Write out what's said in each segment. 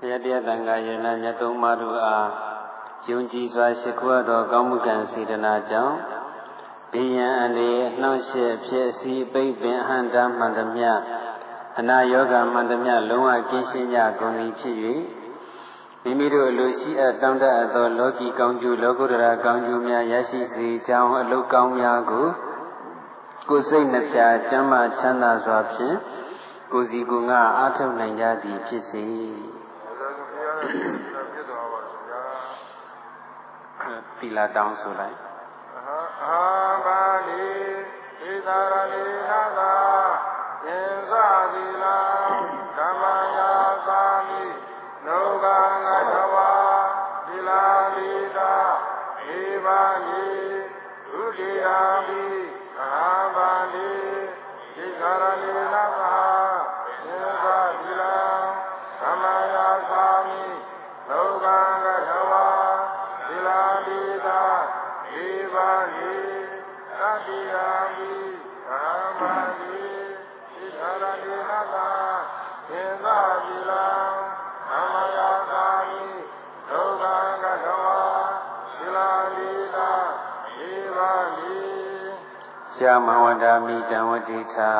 တရားတရားတန်ခါယနာမြတ်သုံးပါးတို့အားယုံကြည်စွာရှိခိုးသောကောင်းမှုကံစေတနာကြောင့်ဘေးရန်အနေနှောင့်ယှက်ဖြစ်စီပိတ်ပင်အဟံတာမှန်သမျှအနာယောဂမှန်သမျှလုံးဝကင်းရှင်းကြကုန်ပြီဖြစ်၍မိမိတို့အလိုရှိအပ်တောင်းတအပ်သောလောကီကောင်းကျိုးလောကုတ္တရာကောင်းကျိုးများရရှိစေကြောင်းအလုကောင်းများကိုကိုယ်စိတ်နှပြကျမ်းမာချမ်းသာစွာဖြင့်ကိုယ်စီကိုယ်ငါအားထုတ်နိုင်ကြသည်ဖြစ်စေ သီလာတောင်းဆိုလိုက်အာဘာလီဣသာရဏိနာသာ န္တာမိတံဝတိထာ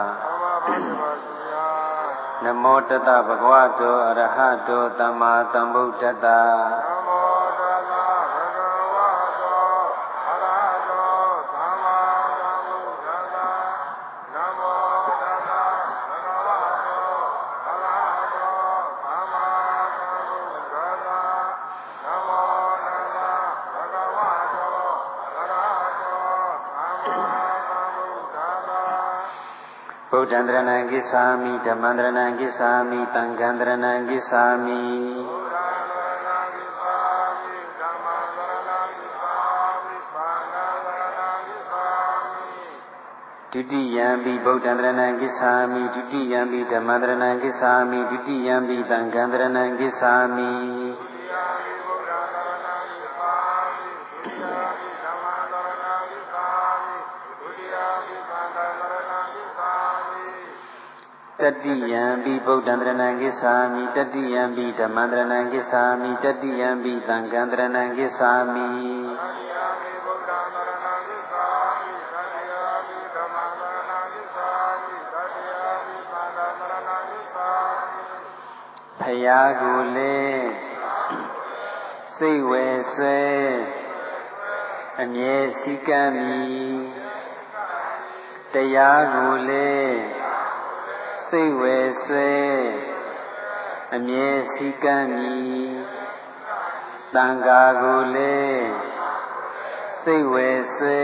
နမောတတဗဂဝတောအရဟတောသမ္မာသမ္ဗုဒ္ဓတ္တ ဒ္ဓံတရဏံကိသာမိဓမ္မံတရဏံကိသာမိသံဃံတရဏံကိသာမိဒုတိယံပိဗုဒ္ဓံတရဏံကိသာမိဒုတိယံပိဓမ္မံတရဏံကိသာမိဒုတိယံပိသံဃံတရဏံကိသာမိ တတိယံပိဗုဒ္ဓံတရဏံကိသာမိတတိယံပိဓမ္မံတရဏံကိသာမိတတိယံပိသံဃံတရဏံကိသာမိဖယားကိုလေစိတ်ဝယ်ဆွဲအမြဲစည်းကမ်းမီတရားကိုလေ စိတ်ဝယ်ဆွဲအမြဲစည်းကမ်းမည်တန်ခါကိုလည်းစိတ်ဝယ်ဆွဲ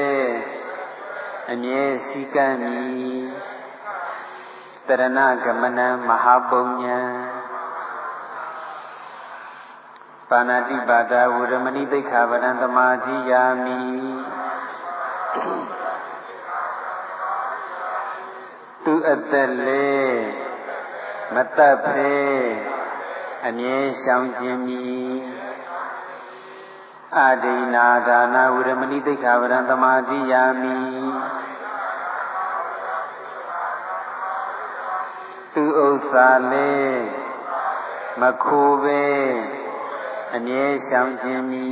အမြဲစည်းကမ်းမည်တရဏဂမနံမဟာပုံညာပါဏာတိပါဒဝရမဏိသိက္ခာပဒံသမာဓိယာမိ သူအသက်လေမတတ်ဖေအမြဲရှောင်ခြင်းမီအာဒိနာဒါနာဝရမဏိသိက္ခာပရံသမာဓိယာမိသူဥစ္စာလေမခိုးပဲအမြဲရှောင်ခြင်းမီ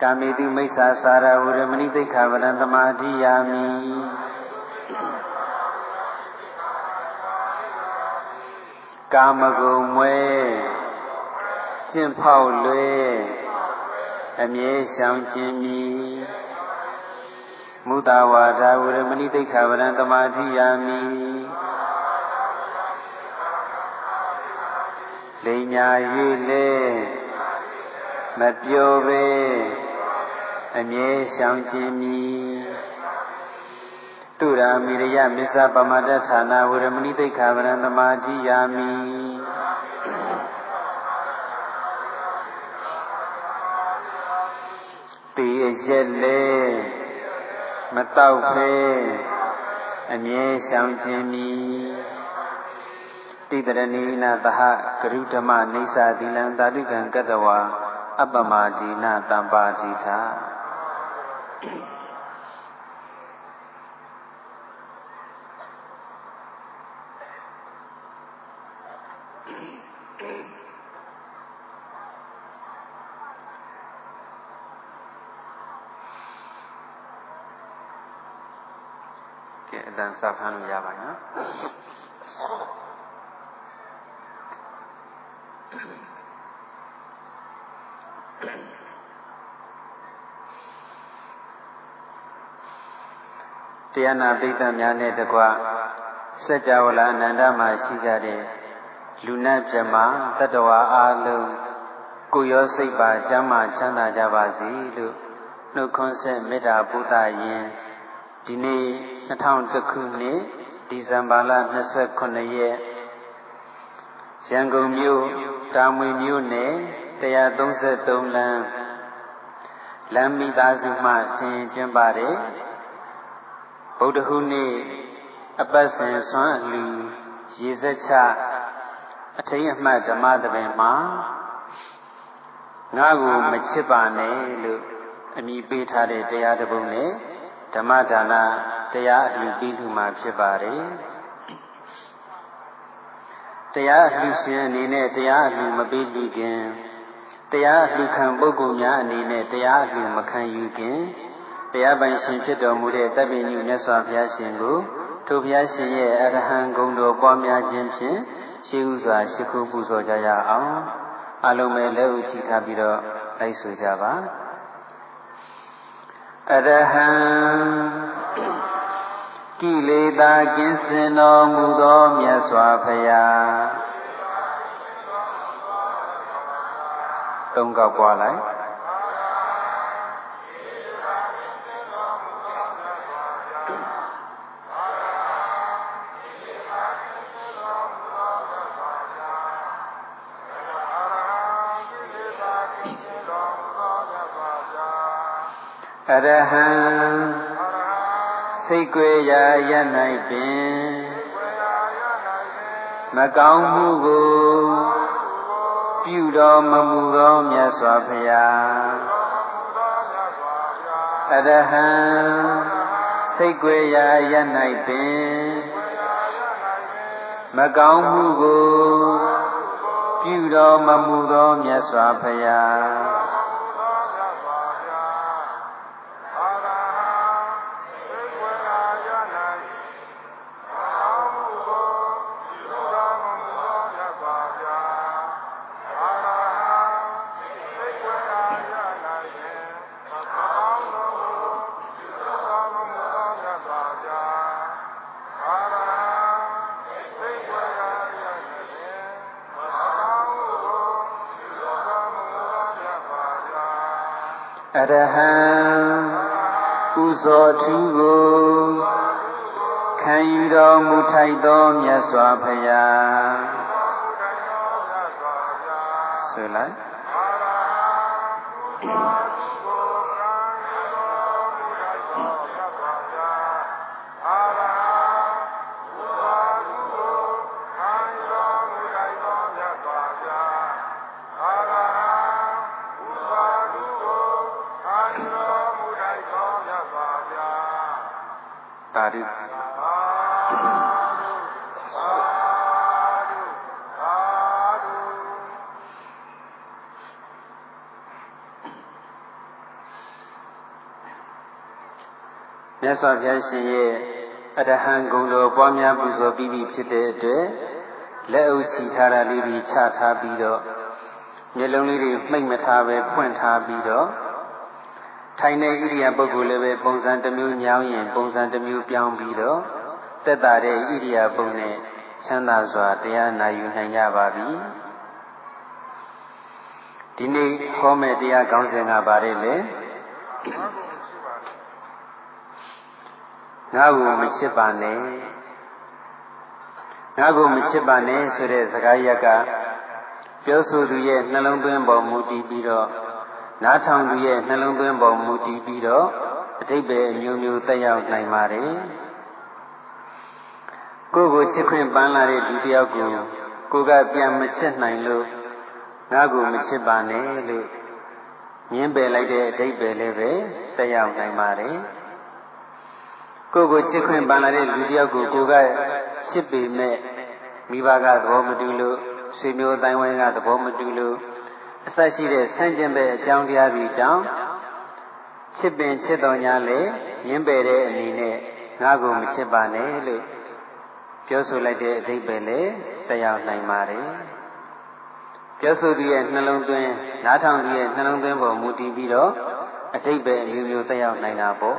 ကာမေတုမိစ္ဆာစာရဝရမဏိသိက္ခာပရံသမာဓိယာမိ ကာမဂုံမွဲကျင့်ဖောက်လွဲအမြဲရှောင်ခြင်းမီမုဒဝါဒဝရမဏိတိခဗရံတမာတိယာမိလိညာ၍လေမပြောပဲအမြဲရှောင်ခြင်းမီ တုရာမိရယမစ္ဆပမတ္တဌာနဝရမဏိတိခာဗရံသမာဓိယာမိတေရက်လေမတောက်ဖေအမြဲရှောင်ခြင်းမီတိတရဏီနာသဟကရုဓမ္မနေသာသီလံသာဓုကံကတဝါအပ္ပမဒီနာတမ္ပါတိသာကဲအတန် စဖမ်းလို့ရပါနော်တရားနာပိဋကများနဲ့တကွစัจ java လာအနန္တမှာရှိကြတဲ့လူနတ်မြမတတ္တဝါအားလုံးကိုရောစိတ်ပါကျမ်းမာချမ်းသာကြပါစေလို့နှုတ်ခွန်းဆက်မေတ္တာပို့သရင် ဒီနေ့2000ခုနှစ်ဒီဇင်ဘာလ29ရက်ရန်ကုန်မြို့တာမွေမြို့နယ်133လမ်းလမ်းမိသားစုမှဆင်ကျင်းပါတယ်ဗုဒ္ဓဟူးနေ့အပတ်စဉ်ဆွမ်းအလူရေစက်ချအထိန်အမှတ်ဓမ္မသဘင်မှာငါ့ကိုမချစ်ပါနဲ့လို့အမိပေးထားတဲ့တရားတစ်ပုဒ်နဲ့ ဓမ္မဒါနတရားအလှပြီးလူမှာဖြစ်ပါတယ်တရားအလှရှင်အနေနဲ့တရားအလှမပေးလူခင်တရားအလှခံပုဂ္ဂိုလ်များအနေနဲ့တရားအလှမခံယူခင်တရားပိုင်ရှင်ဖြစ်တော်မူတဲ့တပည့်ညုမြတ်စွာဘုရားရှင်ကိုထိုဘုရားရှင်ရဲ့အရဟံဂုဏ်တော်ပွားများခြင်းဖြင့်ရှိဥစွာရှိခိုးပူဇော်ကြရအောင်အလုံးမဲ့လက်ဥချီထားပြီးတော့လိုက်ဆိုကြပါ အရဟံကိလေသာကင်းစင်တော်မူသောမြတ်စွာဘုရားသုံးကောက်ပွားလိုက် အရဟံစိတ်ကြွယ်ရာရ၌ပင်မကောင်းမှုကိုပြုတော်မမူသောမြတ်စွာဘုရားအရဟံစိတ်ကြွယ်ရာရ၌ပင်မကောင်းမှုကိုပြုတော်မမူသောမြတ်စွာဘုရား ဇော်ထူးကိုခံယူတော်မူထိုက်သောမြတ်စွာဘုရား တ်စွာဘုရားရှင်ရဲ့အတဟံဂုံတော်ပွားများပူဇော်ပြီးပြီဖြစ်တဲ့အတွက်လက်အုပ်ချီထားတာလေးပြီးချထားပြီးတော့မျက်လုံးလေးတွေမှိတ်မထားပဲဖွင့်ထားပြီးတော့ထိုင်တဲ့ဣရိယာပုဂ္ဂိုလ်လည်းပဲပုံစံတစ်မျိုးညောင်းရင်ပုံစံတစ်မျိုးပြောင်းပြီးတော့တက်တာတဲ့ဣရိယာပုနဲ့ချမ်းသာစွာတရားနာယူနိုင်ကြပါပြီဒီနေ့ဟောမယ့်တရားကောင်းစဉ်ကပါတယ်လေ ငါ့ကိုမချစ်ပါနဲ့ငါ့ကိုမချစ်ပါနဲ့ဆိုတဲ့စကားရက်ကပြောဆိုသူရဲ့နှလုံးသွင်းပေါ်မူတည်ပြီးတော့နားထောင်သူရဲ့နှလုံးသွင်းပေါ်မူတည်ပြီးတော့အတိတ်ပဲမျိုးမျိုးတက်ရောက်နိုင်ပါတယ်ကိုယ့်ကိုချစ်ခွင့်ပန်းလာတဲ့လူတယောက်ကိုကိုကပြန်မချစ်နိုင်လို့ငါ့ကိုမချစ်ပါနဲ့လို့ညင်းပယ်လိုက်တဲ့အတိတ်ပဲလည်းပဲတက်ရောက်နိုင်ပါတယ် ကိုယ့်ကိုချစ်ခွင့်ပန်းလာတဲ့လူတယောက်ကိုကိုကချစ်ပေမဲ့မိဘကသဘောမတူလို့ဆွေမျိုးတိုင်းဝိုင်းကသဘောမတူလို့အဆက်ရှိတဲ့ဆန့်ကျင်ဘက်အကြောင်းတရားတွေကြောင့်ချစ်ပင်ချစ်တော်ညာလေရင်းပယ်တဲ့အနေနဲ့ငါကိုမချစ်ပါနဲ့လို့ပြောဆိုလိုက်တဲ့အဓိပ္ပာယ်လေတက်ရောက်နိုင်ပါတယ်ပြောဆိုသူရဲ့နှလုံးသွင်းနားထောင်သူရဲ့နှလုံးသွင်းပေါ်မူတည်ပြီးတော့အဓိပ္ပာယ်မျိုးမျိုးတက်ရောက်နိုင်တာပေါ့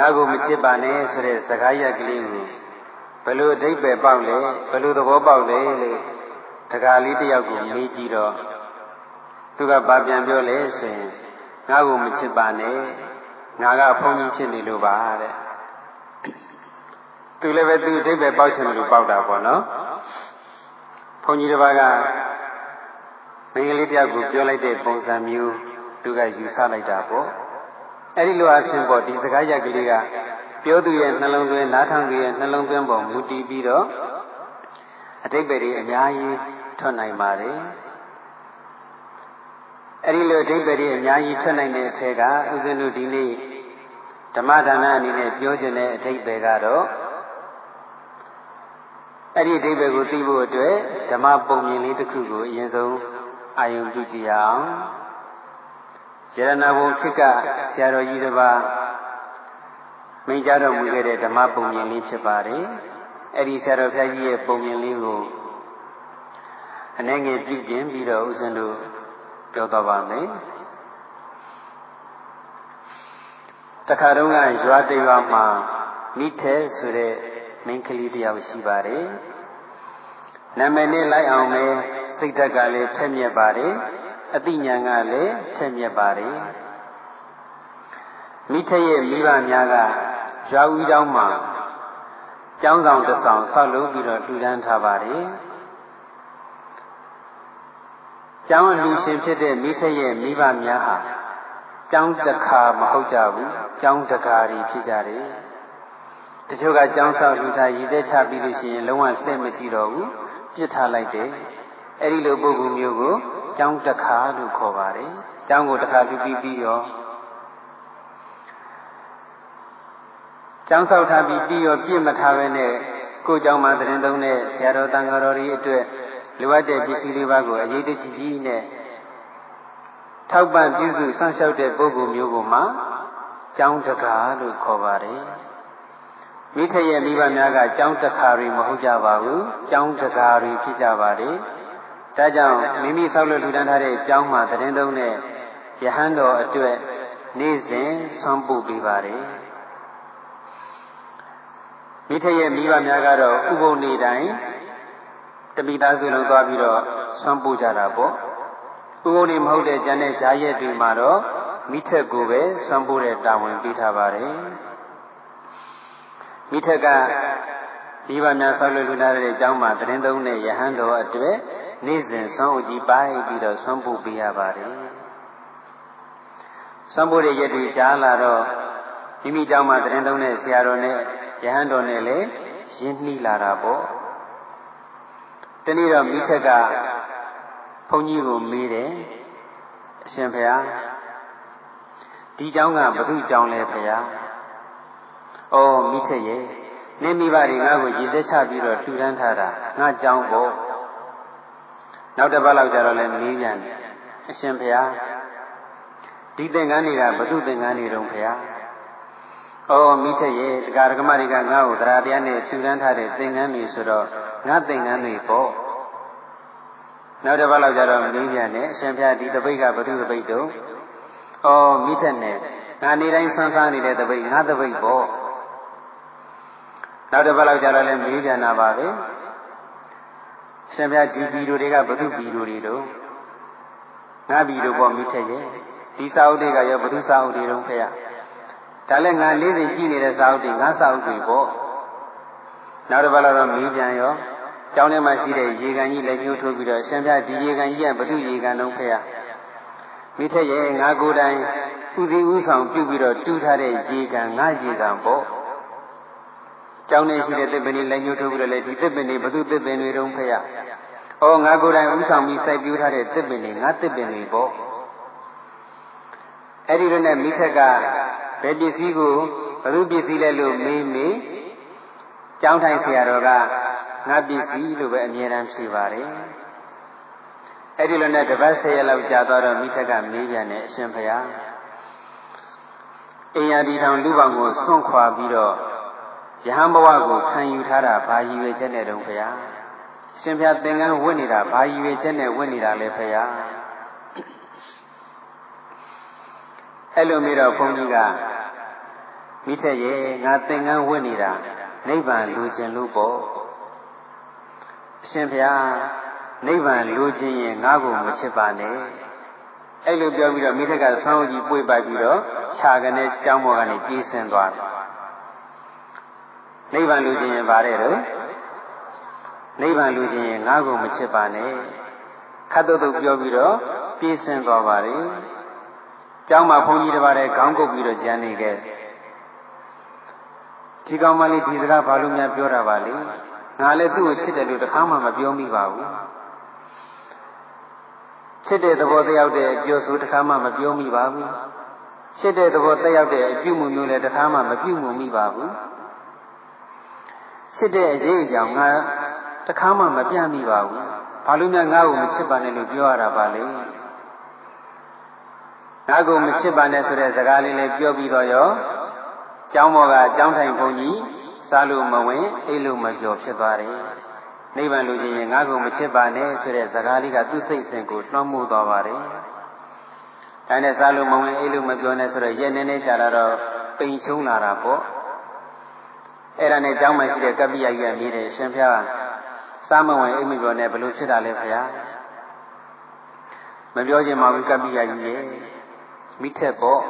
ငါကိုမချစ်ပါနဲ့ဆိုတဲ့စကားရက်ကလေးကိုဘယ်လိုအဓိပ္ပာယ်ပေါက်လဲဘယ်လိုသဘောပေါက်လဲလို့တကားလေးတယောက်ကိုမေးကြည့်တော့သူကဗာပြန်ပြောလဲဆိုရင်ငါကိုမချစ်ပါနဲ့ငါကဘုန်းကြီးဖြစ်နေလို့ပါတဲ့သူလည်းပဲသူအဓိပ္ပာယ်ပေါက်ချင်လို့ပေါက်တာပေါ့နော်ဘုန်းကြီးတစ်ပါးကမင်းကလေးတယောက်ကိုပြောလိုက်တဲ့ပုံစံမျိုးသူကယူဆလိုက်တာပေါ့ အဲ့ဒီလိုအဖြစ်ပေါ့ဒီစကားရက်ကလေးကပြောသူရဲ့နှလုံးသွင်းနားထောင်သူရဲ့နှလုံးသွင်းပေါ်မူတည်ပြီးတော့အတိတ်ပဲတွေအများကြီးထွက်နိုင်ပါတယ်အဲ့ဒီလိုအတိတ်ပဲတွေအများကြီးထွက်နိုင်တဲ့အထက်ကဥစဉ်တို့ဒီနေ့ဓမ္မဒါနအနေနဲ့ပြောခြင်းတဲ့အတိတ်ပဲကတော့အဲ့ဒီအတိတ်ပဲကိုသိဖို့အတွက်ဓမ္မပုံမြင်လေးတစ်ခုကိုအရင်ဆုံးအာယုံပြုကြည့်ရအောင် ရတနာဘုံခေတ်ကဆရာတော်ကြီးတစ်ပါးမိန့်ကြားတော်မူခဲ့တဲ့ဓမ္မပုံမြင်လေးဖြစ်ပါတယ်အဲ့ဒီဆရာတော်ဖျားကြီးရဲ့ပုံမြင်လေးကိုအနေငယ်ပြုပြင်ပြီးတော့ဦးဇင်းတို့ပြောတော့ပါမယ်တခါတုန်းကရွာတရွာမှာမိထဲဆိုတဲ့မိန်းကလေးတယောက်ရှိပါတယ်နာမည်နဲ့လိုက်အောင်ပဲစိတ်ဓာတ်ကလည်းထက်မြက်ပါတယ် အသိဉာဏ်ကလည်းထက်မြက်ပါတယ်မိထရဲ့မိဘများကရွာဦးကျောင်းမှာကျောင်းဆောင်တစ်ဆောင်ဆောက်လုပ်ပြီးတော့လှူဒန်းထားပါတယ်ကျောင်းလူရှင်ဖြစ်တဲ့မိထရဲ့မိဘများဟာကျောင်းတစ်ခါမဟုတ်ကြဘူးကျောင်းတကားတွေဖြစ်ကြတယ်တချို့ကကျောင်းဆောက်လူထားရည်သက်ချပြီးလို့ရှိရင်လုံးဝလှည့်မကြည့်တော့ဘူးပြစ်ထားလိုက်တယ်အဲ့ဒီလိုပုဂ္ဂိုလ်မျိုးကို ကျောင်းတခါလို့ခေါ်ပါတယ်ကျောင်းကိုတခါပြုပြီးပြီးရောကျောင်းဆောက်ထားပြီးပြီးရောပြည့်မထားပဲနဲ့ကိုကျောင်းမှာတရင်သုံးတဲ့ဆရာတော်တန်ဃာတော်တွေအတွက်လိုအပ်တဲ့ပစ္စည်းလေးပါးကိုအရေးတကြီးကြီးနဲ့ထောက်ပံ့ပြုစုစောင့်ရှောက်တဲ့ပုဂ္ဂိုလ်မျိုးကိုမှကျောင်းတကာလို့ခေါ်ပါတယ်မိထရဲ့မိဘများကကျောင်းတကာတွေမဟုတ်ကြပါဘူးကျောင်းတကာတွေဖြစ်ကြပါတယ် ဒါကြောင့်မိမိဆောက်လို့လူတန်းထားတဲ့ကျောင်းမှာတရင်သုံးတဲ့ယဟန်တော်အတွက်နေ့စဉ်ဆွမ်းပို့ပေးပါတယ်မိထရဲ့မိဘများကတော့ဥပုံနေတိုင်းတပိသားစုလုံးသွားပြီးတော့ဆွမ်းပို့ကြတာပေါ့ဥပုံနေမဟုတ်တဲ့ကျန်တဲ့ဈာရက်တွေမှာတော့မိထက်ကိုပဲဆွမ်းပို့တဲ့တာဝန်ပေးထားပါတယ်မိထက်ကမိဘများဆောက်လို့လူနာတဲ့အကြောင်းမှာတရင်သုံးတဲ့ယဟန်တော်အတွက် နေ့စဉ်ဆွမ်းအုပ်ကြီးပိုင်းပြီးတော့ဆွမ်းပို့ပေးရပါတယ်ဆွမ်းပို့တဲ့ရက်တွေကြားလာတော့မိမိเจ้าမှာတရင်သုံးတဲ့ဆရာတော်နဲ့ယဟန်တော်နဲ့လည်းရင်းနှီးလာတာပေါ့တနေ့တော့မိဆက်ကဘုန်းကြီးကိုမေးတယ်အရှင်ဘုရားဒီเจ้าကဘု து เจ้าလဲဘုရားဩမိဆက်ရဲ့နင်းမိဘတွေငါ့ကိုရည်သက်ချပြီးတော့ထူထမ်းထားတာငါเจ้าပေါ့ နောက်တစ်ပတ်လောက်ကြာတော့လည်းမေးပြန်တယ်အရှင်ဘုရားဒီသင်္ကန်းတွေကဘု து သင်္ကန်းတွေတုံးဘုရားဩမိထက်ရဲ့ဒကာဒကမတွေကငါ့ကိုတရားတရားနဲ့ထူထမ်းထားတဲ့သင်္ကန်းတွေဆိုတော့ငါသင်္ကန်းတွေပေါ့နောက်တစ်ပတ်လောက်ကျတော့မင်းပြန်နဲ့အရှင်ဘုရားဒီတပိတ်ကဘု து တပိတ်တုံးဩမိထက်နဲ့ငါနေတိုင်းဆွမ်းစားနေတဲ့တပိတ်ငါတပိတ်ပေါ့နောက်တစ်ပတ်လောက်ကျတော့လည်းမေးပြန်တာပါပဲ ရှင်ဘုရားဒီဘီတို့တွေကဘု து ဘီတို့တွေတော့ငါဘီတို့ပေါ့မိထက်ရဲ့ဒီစာအုပ်တွေကရောဘု து စာအုပ်တွေတော့ဖေရဒါလည်းငါလေးစဉ်ကြည့်နေတဲ့စာအုပ်တွေငါစာအုပ်တွေပေါ့နောက်တစ်ပတ်လောက်တော့မီးပြန်ရောကျောင်းထဲမှာရှိတဲ့ရေကန်ကြီးလက်ကျိုးထိုးပြီးတော့ရှင်ပြဒီရေကန်ကြီးကဘု து ရေကန်တော့ဖေရမိထက်ရဲ့ငါကိုယ်တိုင်ဥစည်းဥဆောင်ပြုပြီးတော့တူးထားတဲ့ရေကန်ငါရေကန်ပေါ့ ကျောင်းထဲရှိတဲ့သစ်ပင်တွေလက်ညှိုးထိုးပြီးတော့လေဒီသစ်ပင်တွေဘသူသစ်ပင်တွေတုံးဖရ။အော်ငါကိုယ်တိုင်ဥဆောင်ပြီးစိုက်ပျိုးထားတဲ့သစ်ပင်တွေငါသစ်ပင်တွေပေါ့။အဲ့ဒီလိုနဲ့မိခက်ကဘယ်ပစ္စည်းကိုဘသူပစ္စည်းလဲလို့မေးမေးကျောင်းထိုင်ဆရာတော်ကငါပစ္စည်းလို့ပဲအမြဲတမ်းဖြေပါတယ်အဲ့ဒီလိုနဲ့တပတ်ဆယ်ရက်လောက်ကြာသွားတော့မိထက်ကမေးပြန်တယ်အရှင်ဘုရားအိယာဒီထောင်လူပောင်ကိုစွန့်ခွာပြီးတော့ ယဟန်ဘဝကိုခံယူထားတာဘာရည်ရွယ်ချက်နဲ့တုန်းဘုရားရှင်ဘုရားသင်္ကန်းဝတ်နေတာဘာရည်ရွယ်ချက်နဲ့ဝတ်နေတာလဲဘုရားအဲ့လိုမျိုးတော့ဘုန်းကြီးကမိထက်ရဲ့ငါသင်္ကန်းဝတ်နေတာနိဗ္ဗာန်လူကျင်လို့ပေါ့အရှင်ဘုရားနိဗ္ဗာန်လူချင်းရင်ငါ့ကိုမချစ်ပါနဲ့အဲ့လိုပြောပြီးတော့မိထက်ကဆောင်းကြီးပွေပိုက်ပြီးတော့ခြာကနေကြောင်းပေါ်ကနေပြေးဆင်းသွားတယ် နိဗ္ဗာန်လူချင်းရင်ပါတယ်တော့နိဗ္ဗာန်လူချင်းရင်ငါ့ကိုမချစ်ပါနဲ့ခတ်တုတ်တုတ်ပြောပြီးတော့ပြေးဆင်းသွားပါလေကျောင်းမှာဘုန်းကြီးတစ်ပါးတည်းခေါင်းကုပ်ပြီးတော့ကြံနေခဲ့ဒီကောင်မလေးဒီစကားဘာလို့များပြောတာပါလဲငါလည်းသူ့ကိုချစ်တယ်လို့တစ်ခါမှမပြောမိပါဘူးချစ်တဲ့သဘောတယောက်တဲ့ပြောဆိုတစ်ခါမှမပြောမိပါဘူးချစ်တဲ့သဘောတယောက်တဲ့အပြုမှုမျိုးလည်းတစ်ခါမှမပြုမှုမိပါဘူး ချစ်တဲ့အရေးအကြောင်းငါတစ်ခါမှမပြမိပါဘူးဘာလို့များငါ့ကိုမချစ်ပါနဲ့လို့ပြောရတာပါလဲငါ့ကိုမချစ်ပါနဲ့ဆိုတဲ့စကားလေးလေးပြောပြီးတော့ရောကျောင်းဘောကကျောင်းထိုင်ဘုန်းကြီးစားလို့မဝင်အိတ်လို့မပြောဖြစ်သွားတယ်နိဗ္ဗာန်လူချင်းရင်ငါ့ကိုမချစ်ပါနဲ့ဆိုတဲ့စကားလေးကသူ့စိတ်စဉ်ကိုလွှမ်းမိုးသွားပါတယ်ဒါနဲ့စားလို့မဝင်အိတ်လို့မပြောနဲ့ဆိုတော့ရဲ့နေနေကြတာတော့ပိန်ချုံလာတာပေါ့ အဲ့ဒါနဲ့ကျောင်းမှာရှိတဲ့ကပ္ပိယကြီးကမြည်တယ်ရှင်ဖျားစားမဝင်အိတ်မပြောနဲ့ဘလို့ဖြစ်တာလဲဖျားမပြောချင်ပါဘူးကပ္ပိယကြီးရဲ့မိထက်ပေါ့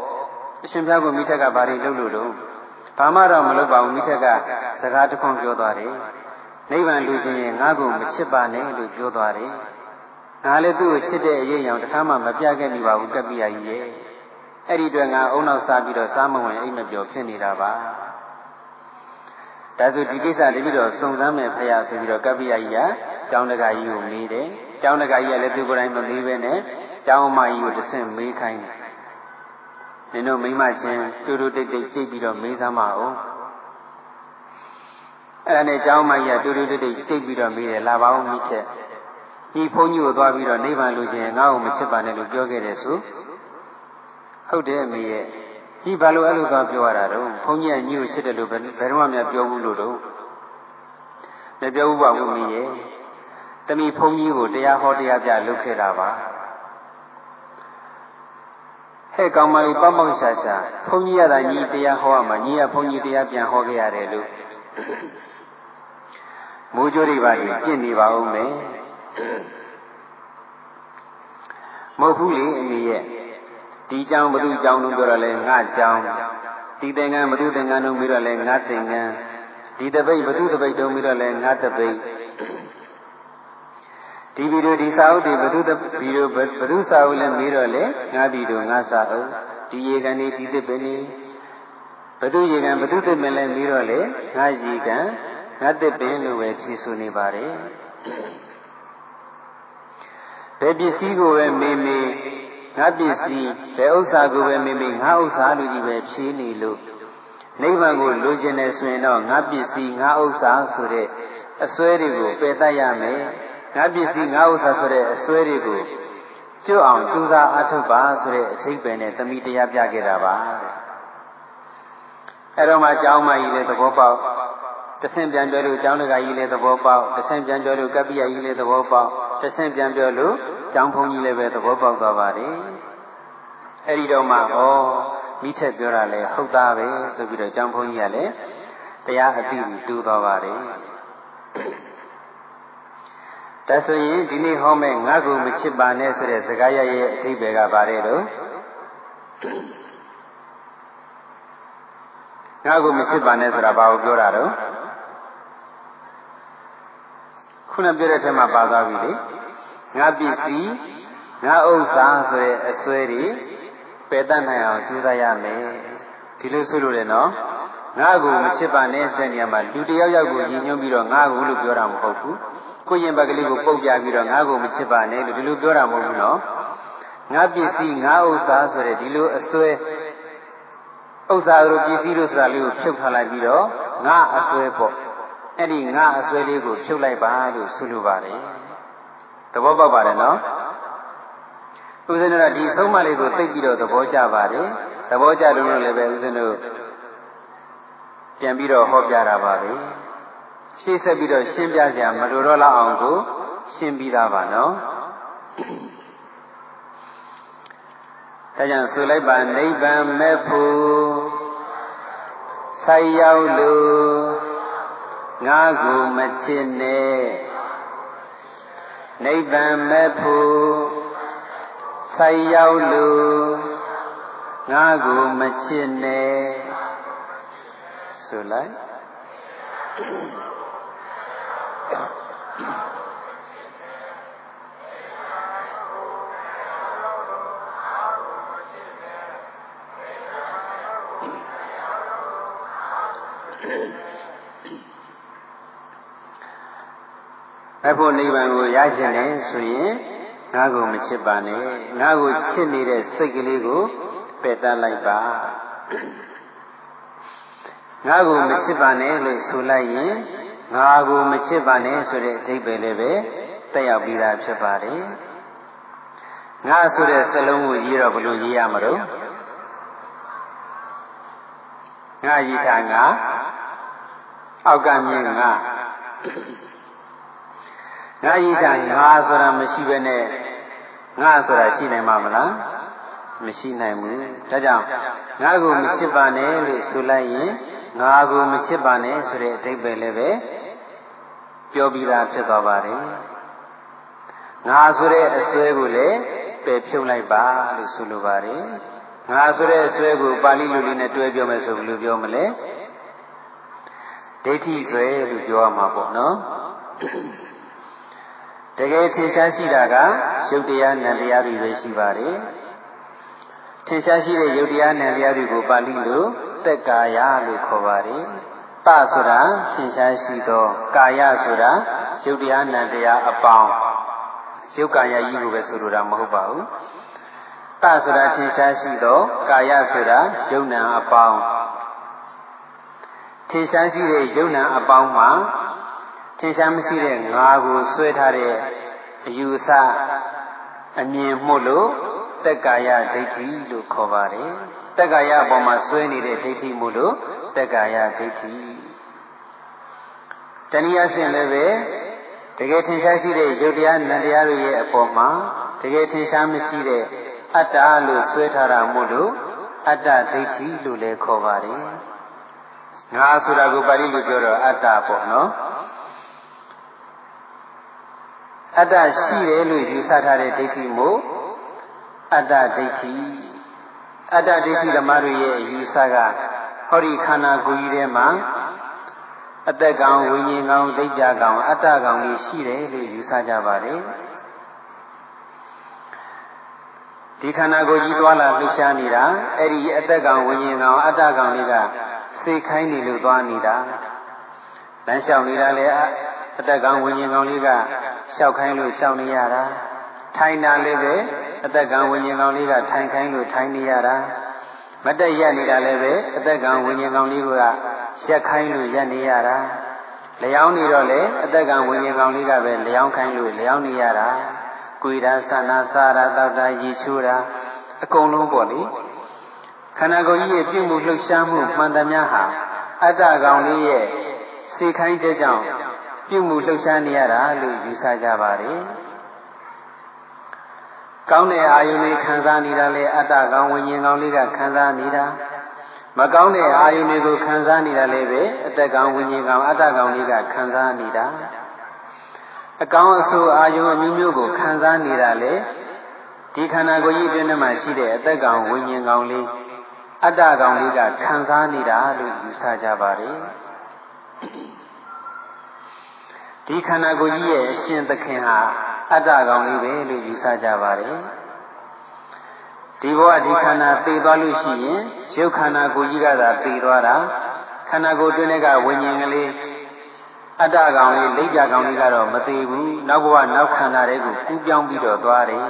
အရှင်ဖျားကမိထက်ကဘာတွေလုပ်လို့တော့ဘာမှတော့မလုပ်ပါဘူးမိထက်ကစကားတစ်ခွန်းပြောသွားတယ်နိဗ္ဗာန်လူချင်းရင်ငါ့ကိုမချစ်ပါနဲ့လို့ပြောသွားတယ်ငါလည်းသူ့ကိုချစ်တဲ့အရေးအယောင်တစ်ခါမှမပြခဲ့မိပါဘူးကပ္ပိယကြီးရဲ့အဲ့ဒီအတွက်ငါအုံနောက်စားပြီးတော့စားမဝင်အိမ်မပြောဖြစ်နေတာပါ ဒါဆိုဒီကိစ္စတပိတော့စုံစမ်းမယ်ဖရာဆိုပြီးတော့ကပ္ပိယကြီးကကျောင်းတကာကြီးကိုမေးတယ်ကျောင်းတကာကြီးကလည်းသူကိုယ်တိုင်မမေးပဲနဲ့ကျောင်းအမကြီးကိုတဆင့်မေးခိုင်းတယ်နင်တို့မိမချင်းတူတူတိတ်တိတ်ကြိတ်ပြီးတော့မေးစမ်းပါဦးအဲ့ဒါနဲ့ကျောင်းမကြီးကတူတူတိတ်တိတ်ကြိတ်ပြီးတော့မေးတယ်လာပါဦးမိချက်ဒီဘုန်းကြီးကိုသွားပြီးတော့နိဗ္ဗာန်လိုချင်ငါ့ကိုမချစ်ပါနဲ့လို့ပြောခဲ့တယ်ဆိုဟုတ်တယ်မေရဲ့ ဒီဘာလို့အဲ့လိုသွားပြောရတာတော့ဘုန်းကြီးကညီကိုချစ်တယ်လို့ဘယ်တော့မှမပြောဘူးလို့တော့မပြောဘူးပါဘူးမေရဲ့တမိဘုန်းကြီးကိုတရားဟောတရားပြလုပ်ခဲ့တာပါဟဲ့ကောင်မလေးပေါက်ပေါက်ရှာရှာဘုန်းကြီးရတာညီတရားဟောရမှာညီကဘုန်းကြီးတရားပြန်ဟောခဲ့ရတယ်လို့မိုးကြိုးတွေပါပြင်ပြင့်နေပါဦးမယ်မဟုတ်ဘူးလေအမေရဲ့ ဒီကြောင်ဘုသူကြောင်လို့ပြောတာလဲငါကြောင်ဒီသင်္ကန်းဘုသူသင်္ကန်းလို့ပြောတာလဲငါသင်္ကန်းဒီတပိတ်ဘုသူတပိတ်တော့ပြီးတော့လဲငါတပိတ်ဒီဗီဒီယိုဒီစာအုပ်တွေဘုသူဗီဒီယိုဘုသူစာအုပ်လဲပြီးတော့လဲငါဗီဒီယိုငါစာအုပ်ဒီရေကန်နေဒီသစ်ပင်နေဘုသူရေကန်ဘုသူသစ်ပင်လဲပြီးတော့လဲငါရေကန်ငါသစ်ပင်လို့ပဲဖြေဆိုနေပါတယ်ဘယ်ပစ္စည်းကိုပဲမေးမေး ငါပစ္စည်းဘယ်ဥစ္စာကိုပဲမေးမေးငါဥစ္စာလို့ကြီးပဲဖြေနေလို့နိဗ္ဗာန်ကိုလိုချင်တယ်ဆိုရင်တော့ငါပစ္စည်းငါဥစ္စာဆိုတဲ့အစွဲတွေကိုပယ်တတ်ရမယ်ငါပစ္စည်းငါဥစ္စာဆိုတဲ့အစွဲတွေကိုကျွတ်အောင်ကြိုးစားအထုတ်ပါဆိုတဲ့အထိပ္ပယ်နဲ့တမိတရားပြခဲ့တာပါတဲ့အဲ့တော့မှအကြောင်းမကြီးလည်းသဘောပေါက် တဆင့်ပြန်ပြောလို့ကျောင်းတကာကြီးလည်းသဘောပေါက်တဆင့်ပြန်ပြောလို့ကပ္ပိယကြီးလည်းသဘောပေါက်တဆင့်ပြန်ပြောလို့ကျောင်းဖုန်းကြီးလည်းပဲသဘောပေါက်သွားပါတယ်အဲ့ဒီတော့မှဩမိထက်ပြောတာလဲဟုတ်သားပဲဆိုပြီးတော့ကျောင်းဖုန်းကြီးကလည်းတရားအသိတူသွားပါတယ်ဒါဆိုရင်ဒီနေ့ဟောမဲ့ငါ့ကိုမချစ်ပါနဲ့ဆိုတဲ့စကားရရဲ့အဓိပ္ပာယ်ကပါတယ်တော့ငါ့ကိုမချစ်ပါနဲ့ဆိုတာဘာကိုပြောတာတော့ ခုနပြောတဲ့ထက်မှပါသွားပြီလေငါပစ္စည်းငါဥစ္စာဆိုတဲ့အစွဲတွေပယ်တတ်နိုင်အောင်ကြိုးစားရမယ်ဒီလိုဆိုလို့လေနော်ငါ့ကိုမချစ်ပါနဲ့ဆိုတဲ့နေရာမှာလူတယောက်ယောက်ကိုညီညွတ်ပြီးတော့ငါ့ကိုလို့ပြောတာမဟုတ်ဘူးကိုရင်ဘက်ကလေးကိုပုတ်ပြပြီးတော့ငါ့ကိုမချစ်ပါနဲ့လို့ဒီလိုပြောတာမဟုတ်ဘူးနော်ငါပစ္စည်းငါဥစ္စာဆိုတဲ့ဒီလိုအစွဲဥစ္စာတို့ပစ္စည်းတို့ဆိုတာလေးကိုဖြုတ်ထားလိုက်ပြီးတော့ငါအစွဲပေါ့ အဲ့ဒီငါအစွဲလေးကိုဖြုတ်လိုက်ပါလို့ဆိုလိုပါတယ်သဘောပေါက်ပါတယ်နော်ဦးဇင်းတို့ကဒီဆုံးမလေးကိုသိပြီးတော့သဘောကျပါတယ်သဘောကျလို့လည်းပဲဦးဇင်းတို့ပြန်ပြီးတော့ဟောပြတာပါပဲရှေ့ဆက်ပြီးတော့ရှင်းပြကြမလိုတော့လောက်အောင်ကိုရှင်းပြီးသားပါနော်ဒါကြောင့်ဆိုလိုက်ပါနိဗ္ဗာန်မဲ့ဖို့ဆိုင်ရောက်လို့ ငါကိုမချစ်နဲ့နိဗ္ဗာန်မဲ့ဖို့ဆိုင်ရောက်လို့ငါကိုမချစ်နဲ့ဆိုလိုက် အဖို့နိဗ္ဗာန်ကိုရချင်တယ်ဆိုရင်ငါကိုမချစ်ပါနဲ့ငါကိုချစ်နေတဲ့စိတ်ကလေးကိုပယ်တတ်လိုက်ပါငါကိုမချစ်ပါနဲ့လို့ဆိုလိုက်ရင်ငါကိုမချစ်ပါနဲ့ဆိုတဲ့အဓိပ္ပာယ်လည်းပဲတက်ရောက်ပြီးသားဖြစ်ပါတယ်ငါဆိုတဲ့စလုံးကိုရေးတော့ဘယ်လိုရေးရမလို့ငါရေးတာငါအောက်ကမြင်ငါ ငါရေးတာငါဆိုတာမရှိဘဲနဲ့ငါဆိုတာရှိနိုင်မှာမလားမရှိနိုင်ဘူးဒါကြောင့်ငါကိုမချစ်ပါနဲ့လို့ဆိုလိုက်ရင်ငါကိုမချစ်ပါနဲ့ဆိုတဲ့အဓိပ္ပာယ်လည်းပဲပြောပြီးသားဖြစ်သွားပါတယ်ငါဆိုတဲ့အစွဲကိုလည်းပယ်ဖြုတ်လိုက်ပါလို့ဆိုလိုပါတယ်ငါဆိုတဲ့အစွဲကိုပါဠိလိုလေးနဲ့တွဲပြောမယ်ဆိုဘယ်လိုပြောမလဲဒိဋ္ဌိဆွဲလို့ပြောရမှာပေါ့နော် တကယ်ထင်ရှားရှိတာကရုပ်တရားနံတရားတွေပဲရှိပါတယ်ထင်ရှားရှိတဲ့ရုပ်တရားနံတရားတွေကိုပါဠိလိုသက်ကာယလို့ခေါ်ပါတယ်တဆိုတာထင်ရှားရှိသောကာယဆိုတာရုပ်တရားနံတရားအပေါင်းရုပ်ကာယကြီးကိုပဲဆိုလိုတာမဟုတ်ပါဘူးတဆိုတာထင်ရှားရှိသောကာယဆိုတာယုံနာအပေါင်းထင်ရှားရှိတဲ့ယုံနာအပေါင်းမှာ ထင်ရှားမရှိတဲ့ငါကိုဆွဲထားတဲ့အယူအဆအမြင်မှုလို့တက္ကာယဒိဋ္ဌိလို့ခေါ်ပါတယ်တက္ကာယအပေါ်မှာဆွဲနေတဲ့ဒိဋ္ဌိမှုလို့တက္ကာယဒိဋ္ဌိတနည်းအားဖြင့်လည်းပဲတကယ်ထင်ရှားရှိတဲ့ယုတ်တရားနံတရားတွေရဲ့အပေါ်မှာတကယ်ထင်ရှားမရှိတဲ့အတ္တလို့ဆွဲထားတာမို့လို့အတ္တဒိဋ္ဌိလို့လည်းခေါ်ပါတယ်ငါဆိုတာကိုပါဠိလိုပြောတော့အတ္တပေါ့နော် အတ္တရှိတယ်လို့ယူဆထားတဲ့ဒိဋ္ဌိမို့အတ္တဒိဋ္ဌိအတ္တဒိဋ္ဌိဓမ္မတွေရဲ့အယူဆကဟောဒီခန္ဓာကိုယ်ကြီးထဲမှာအသက်ကောင်ဝိညာဉ်ကောင်သိကြကောင်အတ္တကောင်ကြီးရှိတယ်လို့ယူဆကြပါတယ်ဒီခန္ဓာကိုယ်ကြီးသွားလာလှူရှားနေတာအဲ့ဒီအသက်ကောင်ဝိညာဉ်ကောင်အတ္တကောင်လေးကစိတ်ခိုင်းနေလို့သွားနေတာလမ်းလျှောက်နေတာလေ အသက်ကောင်ဝိညာဉ်ကောင်လေးကလျှောက်ခိုင်းလို့လျှောက်နေရတာထိုင်တာလည်းပဲအသက်ကောင်ဝိညာဉ်ကောင်လေးကထိုင်ခိုင်းလို့ထိုင်နေရတာမတက်ရနေတာလည်းပဲအသက်ကောင်ဝိညာဉ်ကောင်လေးကရက်ခိုင်းလို့ရက်နေရတာလျောင်းနေတော့လေအသက်ကဝิญဉ်ကောင်လေးကပဲလျောင်းခိုင်းလို့လျောင်းနေရတာကိုယ်တာဆန္ဒစားတာတောက်တာရည်ချိုးတာအကုန်လုံးပေါ့လေခန္ဓာကိုယ်ကြီးရဲ့ပြုမှုလှုပ်ရှားမှုမှန်သမျှဟာအတ္တကောင်လေးရဲ့စေခိုင်းတဲ့ကြောင့် ပြုမှုလှုပ်ရှားနေရတာလို့ယူဆကြပါတယ်။ကောင်းတဲ့အာယုန်တွေခံစားနေတာလေအတ္တကောင်ဝိညာဉ်ကောင်လေးကခံစားနေတာမကောင်းတဲ့အာယုန်တွေကိုခံစားနေတာလေပဲအတ္တကောင်ဝိညာဉ်ကောင်အတ္တကောင်လေးကခံစားနေတာအကောင်းအဆိုးအာယုန်အမျိုးမျိုးကိုခံစားနေတာလေဒီခန္ဓာကိုယ်ကြီးအတွင်းထဲမှာရှိတဲ့အတ္တကောင်ဝိညာဉ်ကောင်လေးအတ္တကောင်လေးကခံစားနေတာလို့ယူဆကြပါတယ်။ ဒီခန္ဓာကိုယ်ကြီးရဲ့အရှင်သခင်ဟာအတ္တကောင်လေးပဲလို့ယူဆကြပါတယ်ဒီဘဝဒီခန္ဓာသိသွားလို့ရှိရင်ရုပ်ခန္ဓာကိုယ်ကြီးကသာသိသွားတာခန္ဓာကိုယ်တွင်းကဝิญဉ်ကလေးအတ္တကောင်လေးလိပ်ပြကောင်လေးကတော့မသိဘူးနောက်ဘဝနောက်ခန္ဓာတွေကိုကူးပြောင်းပြီးတော့သွားတယ်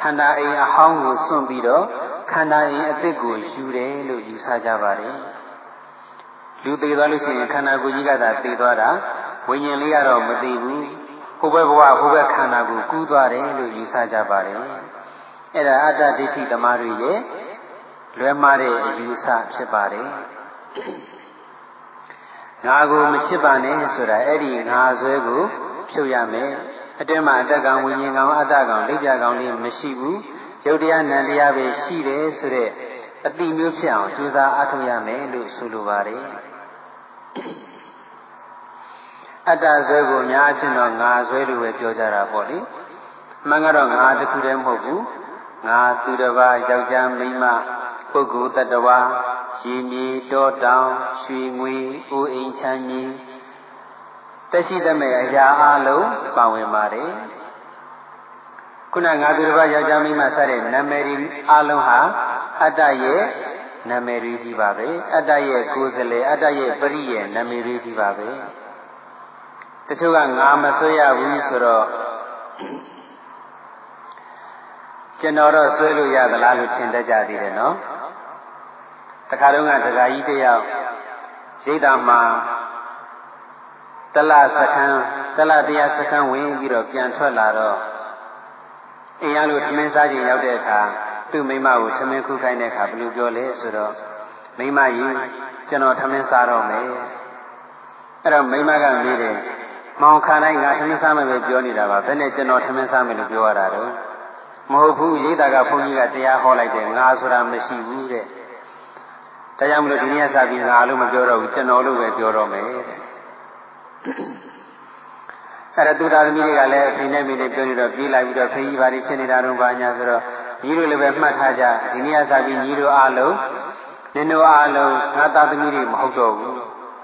ခန္ဓာအိမ်အဟောင်းကိုစွန့်ပြီးတော့ခန္ဓာအိမ်အသစ်ကိုယူတယ်လို့ယူဆကြပါတယ်လူသေးသွားလို့ရှိရင်ခန္ဓာကိုယ်ကြီးကသာသေသွားတာ ဝိညာဉ်လေးကတော့မသိဘူးဟိုဘက်ဘဝဟိုဘက်ခန္ဓာကိုကူးသွားတယ်လို့ယူဆကြပါတယ်အဲ့ဒါအတ္တဒိဋ္ဌိသမားတွေရဲ့လွဲမှားတဲ့အယူဆဖြစ်ပါတယ်ငါကိုမချစ်ပါနဲ့ဆိုတာအဲ့ဒီငါဆွဲကိုဖြုတ်ရမယ်အတွင်းမှာအတ္တကောင်ဝိညာဉ်ကောင်အတ္တကောင်လိပ်ပြကောင်လေးမရှိဘူးရုပ်တရားနံတရားပဲရှိတယ်ဆိုတဲ့အတိမျိုးဖြစ်အောင်ကြိုးစားအားထုတ်ရမယ်လို့ဆိုလိုပါတယ် အတ္တဆွဲကိုအများအချင်းတော့ငါဆွဲလို့ပဲပြောကြတာပေါ့လေမှန်ကတော့ငါတခုတည်းမဟုတ်ဘူးငါသူတစ်ပါးယောက်ျားမိန်းမပုဂ္ဂိုလ်တ attva ရေမြေတောတောင်ရွှေငွေအိုးအိမ်ချမ်းမြေတရှိသမဲ့အရာအလုံးပါဝင်ပါတယ်ခုနငါသူတစ်ပါးယောက်ျားမိန်းမစတဲ့နာမည်တွေအလုံးဟာအတ္တရဲ့နာမည်တွေကြီးပါပဲအတ္တရဲ့ကိုယ်စလေအတ္တရဲ့ပရိရဲ့နာမည်တွေကြီးပါပဲ တချို့ကငါမဆွဲရဘူးဆိုတော့ကျွန်တော်တော့ဆွဲလို့ရသလားလို့ထင်တတ်ကြသေးတယ်နော်တခါတော့ကဒကာကြီးတယောက်ရိတ်တာမှာတလစခန်းတလတရားစခန်းဝင်ပြီးတော့ပြန်ထွက်လာတော့အင်းရလို့ထမင်းစားချိန်ရောက်တဲ့အခါသူ့မိမကိုထမင်းခုခိုင်းတဲ့အခါဘယ်လိုပြောလဲဆိုတော့မိမကြီးကျွန်တော်ထမင်းစားတော့မယ်အဲ့တော့မိမကမေးတယ် မောင်ခါတိုင်းငါထမင်းစားမယ်ပဲပြောနေတာပါဘယ်နဲ့ကျွန်တော်ထမင်းစားမယ်လို့ပြောရတာတော့မဟုတ်ဘူးရိတ်တာကဘုန်းကြီးကတရားဟောလိုက်တယ်ငါဆိုတာမရှိဘူးတဲ့ဒါကြောင့်မလို့ဒီနေ့စပြီးငါလို့မပြောတော့ဘူးကျွန်တော်လို့ပဲပြောတော့မယ်တဲ့အဲ့ဒါသူသားသမီးတွေကလည်းအဖေနဲ့မိနဲ့ပြောနေတော့ပြေးလာပြီးတော့ဖေကြီးပါလိဖြစ်နေတာတော့ဘာညာဆိုတော့ညီတို့လည်းပဲမှတ်ထားကြဒီနေ့စပြီးညီတို့အားလုံးနင်တို့အားလုံးငါသားသမီးတွေမဟုတ်တော့ဘူး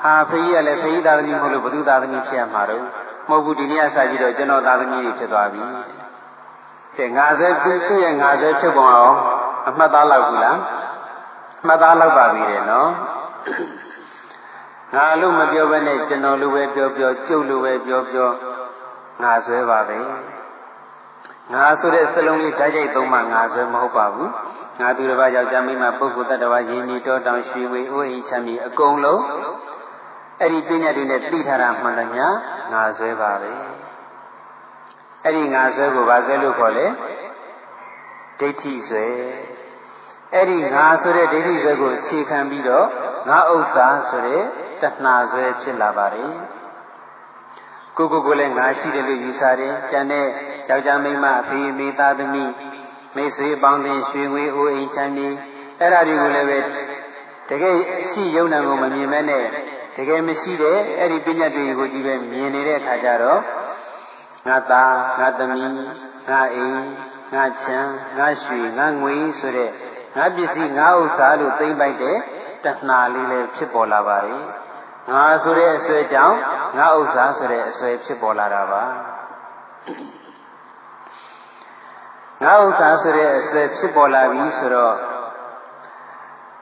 ဟာဖေကြီးကလည်းဖေကြီးသားသမီးမဟုတ်လို့ဘသူသားသမီးဖြစ်ရမှာတော့မဟုတ်ဘူးဒီနေ့စပြီးတော့ကျွန်တော်သားသမီးတွေဖြစ်သွားပြီတဲ့ငါဆွဲသူ့ရဲ့ငါဆွဲဖြစ်ပုံအောင်အမှတ်သားလောက်ဘူးလားမှတ်သားလောက်ပါပြီတဲ့နော်ငါလို့မပြောဘဲနဲ့ကျွန်တော်လိုပဲပြောပြောကျုပ်လိုပဲပြောပြောငါဆွဲပါပဲငါဆိုတဲ့စလုံးလေးဓာတ်ရိုက်သုံးမှငါဆွဲမဟုတ်ပါဘူးငါသူတစ်ပါးယောက်ျားမိန်းမပုဂ္ဂိုလ်တ attva ရင်းမီတောတောင်ရွှေဝေအိုးအိမ်ချမ်းမြေအကုန်လုံး အဲ့ဒီပညာတွေနဲ့သိထားတာမှန်တယ်ညာငါဆွဲပါပဲအဲ့ဒီငါဆွဲကိုဘာဆွဲလို့ခေါ်လဲဒိဋ္ဌိဆွဲအဲ့ဒီငါဆိုတဲ့ဒိဋ္ဌိဆွဲကိုအခြေခံပြီးတော့ငါဥစ္စာဆိုတဲ့တဏှာဆွဲဖြစ်လာပါတယ်ကိုကိုကိုလည်းငါရှိတယ်လို့ယူဆတယ်။ကျန်တဲ့ယောက်ျားမိန်းမအဖေမိသားသမီးမိတ်ဆွေပေါင်းတင်ရွှေငွေအိုးအိမ်ချမ်းမြေအဲ့ဒါတွေကိုလည်းပဲတကယ်ရှိယုံနာကိုမမြင်မဲနဲ့ တကယ်မရှိတဲ့အဲ့ဒီပညာတွေကိုကြည့်ပဲမြင်နေတဲ့အခါကျတော့ငါသားငါသမီးငါအိမ်ငါချမ်းငါရွှေငါငွေဆိုတဲ့ငါပစ္စည်းငါဥစ္စာလို့သိမ့်ပိုက်တဲ့တဏှာလေးလည်းဖြစ်ပေါ်လာပါတယ်ငါဆိုတဲ့အစွဲကြောင့်ငါဥစ္စာဆိုတဲ့အစွဲဖြစ်ပေါ်လာတာပါငါဥစ္စာဆိုတဲ့အစွဲဖြစ်ပေါ်လာပြီဆိုတော့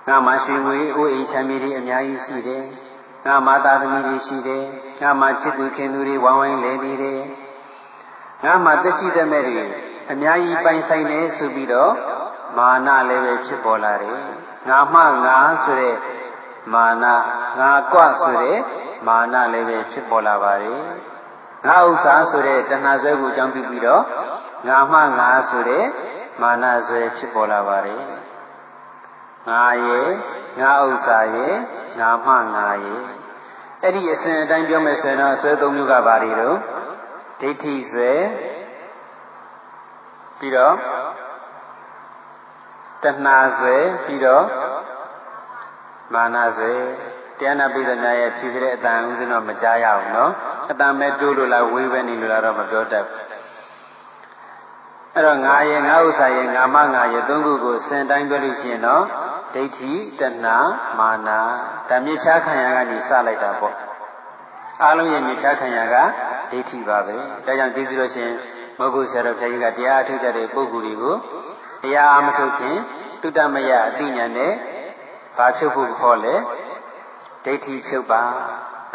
ငါမှရွှေငွေအိုးအိမ်ချမ်းမြေတွေအများကြီးရှိတယ် ငါမာသားသမီးတွေရှိတယ်ငါမှချစ်သူခင်သူတွေဝိုင်းဝိုင်းလဲနေတယ်ငါမှသက်ရှိတဲ့မဲ့တွေအများကြီးပိုင်ဆိုင်နေဆိုပြီးတော့မာနလည်းပဲဖြစ်ပေါ်လာတယ်ငါမှငါဆိုတဲ့မာနငါကွဆိုတဲ့မာနလည်းပဲဖြစ်ပေါ်လာပါတယ်ငါဥစ္စာဆိုတဲ့တဏှာဆွဲကိုအကြောင်းပြုပြီးတော့ငါမှငါဆိုတဲ့မာနဆွဲဖြစ်ပေါ်လာပါတယ်ငါရဲ့ ငါဥစ္စာရဲ့ငါမှငါရဲ့အဲ့ဒီအစဉ်အတိုင်းပြောမယ်ဆိုရင်တော့ဆွဲသုံးမျိုးကဘာတွေတော့ဒိဋ္ဌိဆွဲပြီးတော့တဏှာဆွဲပြီးတော့မာနဆွဲတရားနာပိဒနာရဲ့ဖြည့်တဲ့အတန်ဥစဉ်တော့မကြားရဘူးနော်အတန်မဲ့တိုးလို့လားဝေးပဲနေလို့လားတော့မပြောတတ်ဘူးအဲ့တော့ငါရဲ့ငါဥစ္စာရဲ့ငါမငါရဲ့သုံးခုကိုစင်တိုင်းပြောလို့ရှိရင်တော့ ဒိဋ္ဌိတဏှာမာနဒါမြစ်ဖြားခံရကနေစလိုက်တာပေါ့အားလုံးရဲ့မြစ်ဖြားခံရကဒိဋ္ဌိပါပဲဒါကြောင့်ဒီစီလို့ရှိရင်မဟုတ်ဘူးဆရာတော်ဘုရားကြီးကတရားအထုတ်ကြတဲ့ပုဂ္ဂိုလ်တွေကိုတရားအမထုတ်ခင်တုတ္တမယအသိဉာဏ်နဲ့ဘာဖြုတ်ဖို့ခေါ်လဲဒိဋ္ဌိဖြုတ်ပါ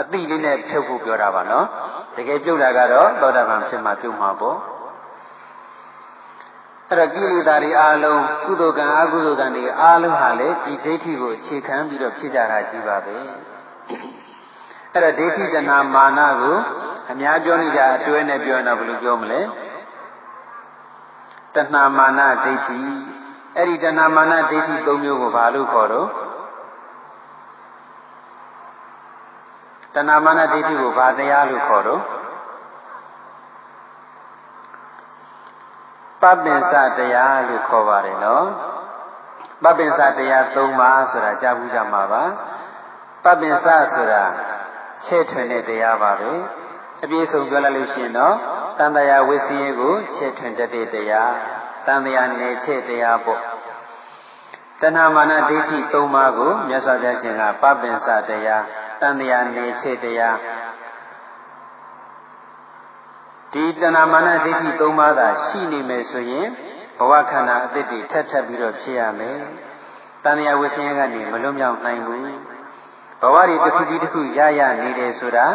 အသိလေးနဲ့ဖြုတ်ဖို့ပြောတာပါနော်တကယ်ပြုတ်တာကတော့သောတာပန်ဖြစ်မှပြုတ်မှာပေါ့ အဲ့တော့ကိလေသာတွေအားလုံးကုသိုလ်ကံအကုသိုလ်ကံတွေအားလုံးဟာလေဒီဒိဋ္ဌိကိုအခြေခံပြီးတော့ဖြစ်ကြတာကြီးပါပဲဒအဲ့တော့ဒိဋ္ဌိတဏမာနကိုအများပြောနေကြအတွဲနဲ့ပြောရင်တော့ဘယ်လိုပြောမလဲတဏမာနဒိဋ္ဌိအဲ့ဒီတဏမာနဒိဋ္ဌိ၃မျိုးကိုဘာလို့ခေါ်တော့တဏမာနဒိဋ္ဌိကိုဘာတရားလို့ခေါ်တော့ ပပ္ပင်စတရားလို့ခေါ်ပါတယ်နော်ပပ္ပင်စတရား၃ပါးဆိုတာကြားဘူးကြမှာပါပပ္ပင်စဆိုတာချဲ့ထွင်တဲ့တရားပါပဲအပြည့်စုံပြောလိုက်လို့ရှိရင်တော့တန်တရာဝိစီယေကိုချဲ့ထွင်တတ်တဲ့တရားတန်တရာနယ်ချဲ့တရားပေါ့တဏမာနဒိဋ္ဌိ၃ပါးကိုမြတ်စွာဘုရားရှင်ကပပ္ပင်စတရားတန်တရာနယ်ချဲ့တရား ဒီတဏမာနဒိဋ္ဌိ၃ပါးသာရှိနေမယ်ဆိုရင်ဘဝခန္ဓာအသစ်တွေထပ်ထပ်ပြီးတော့ဖြစ်ရမယ်။တဏှာဝိသင်းကနေမလွတ်မြောက်နိုင်ဘူး။ဘဝတွေတစ်ခုပြီးတစ်ခုရရနေတယ်ဆိုတာ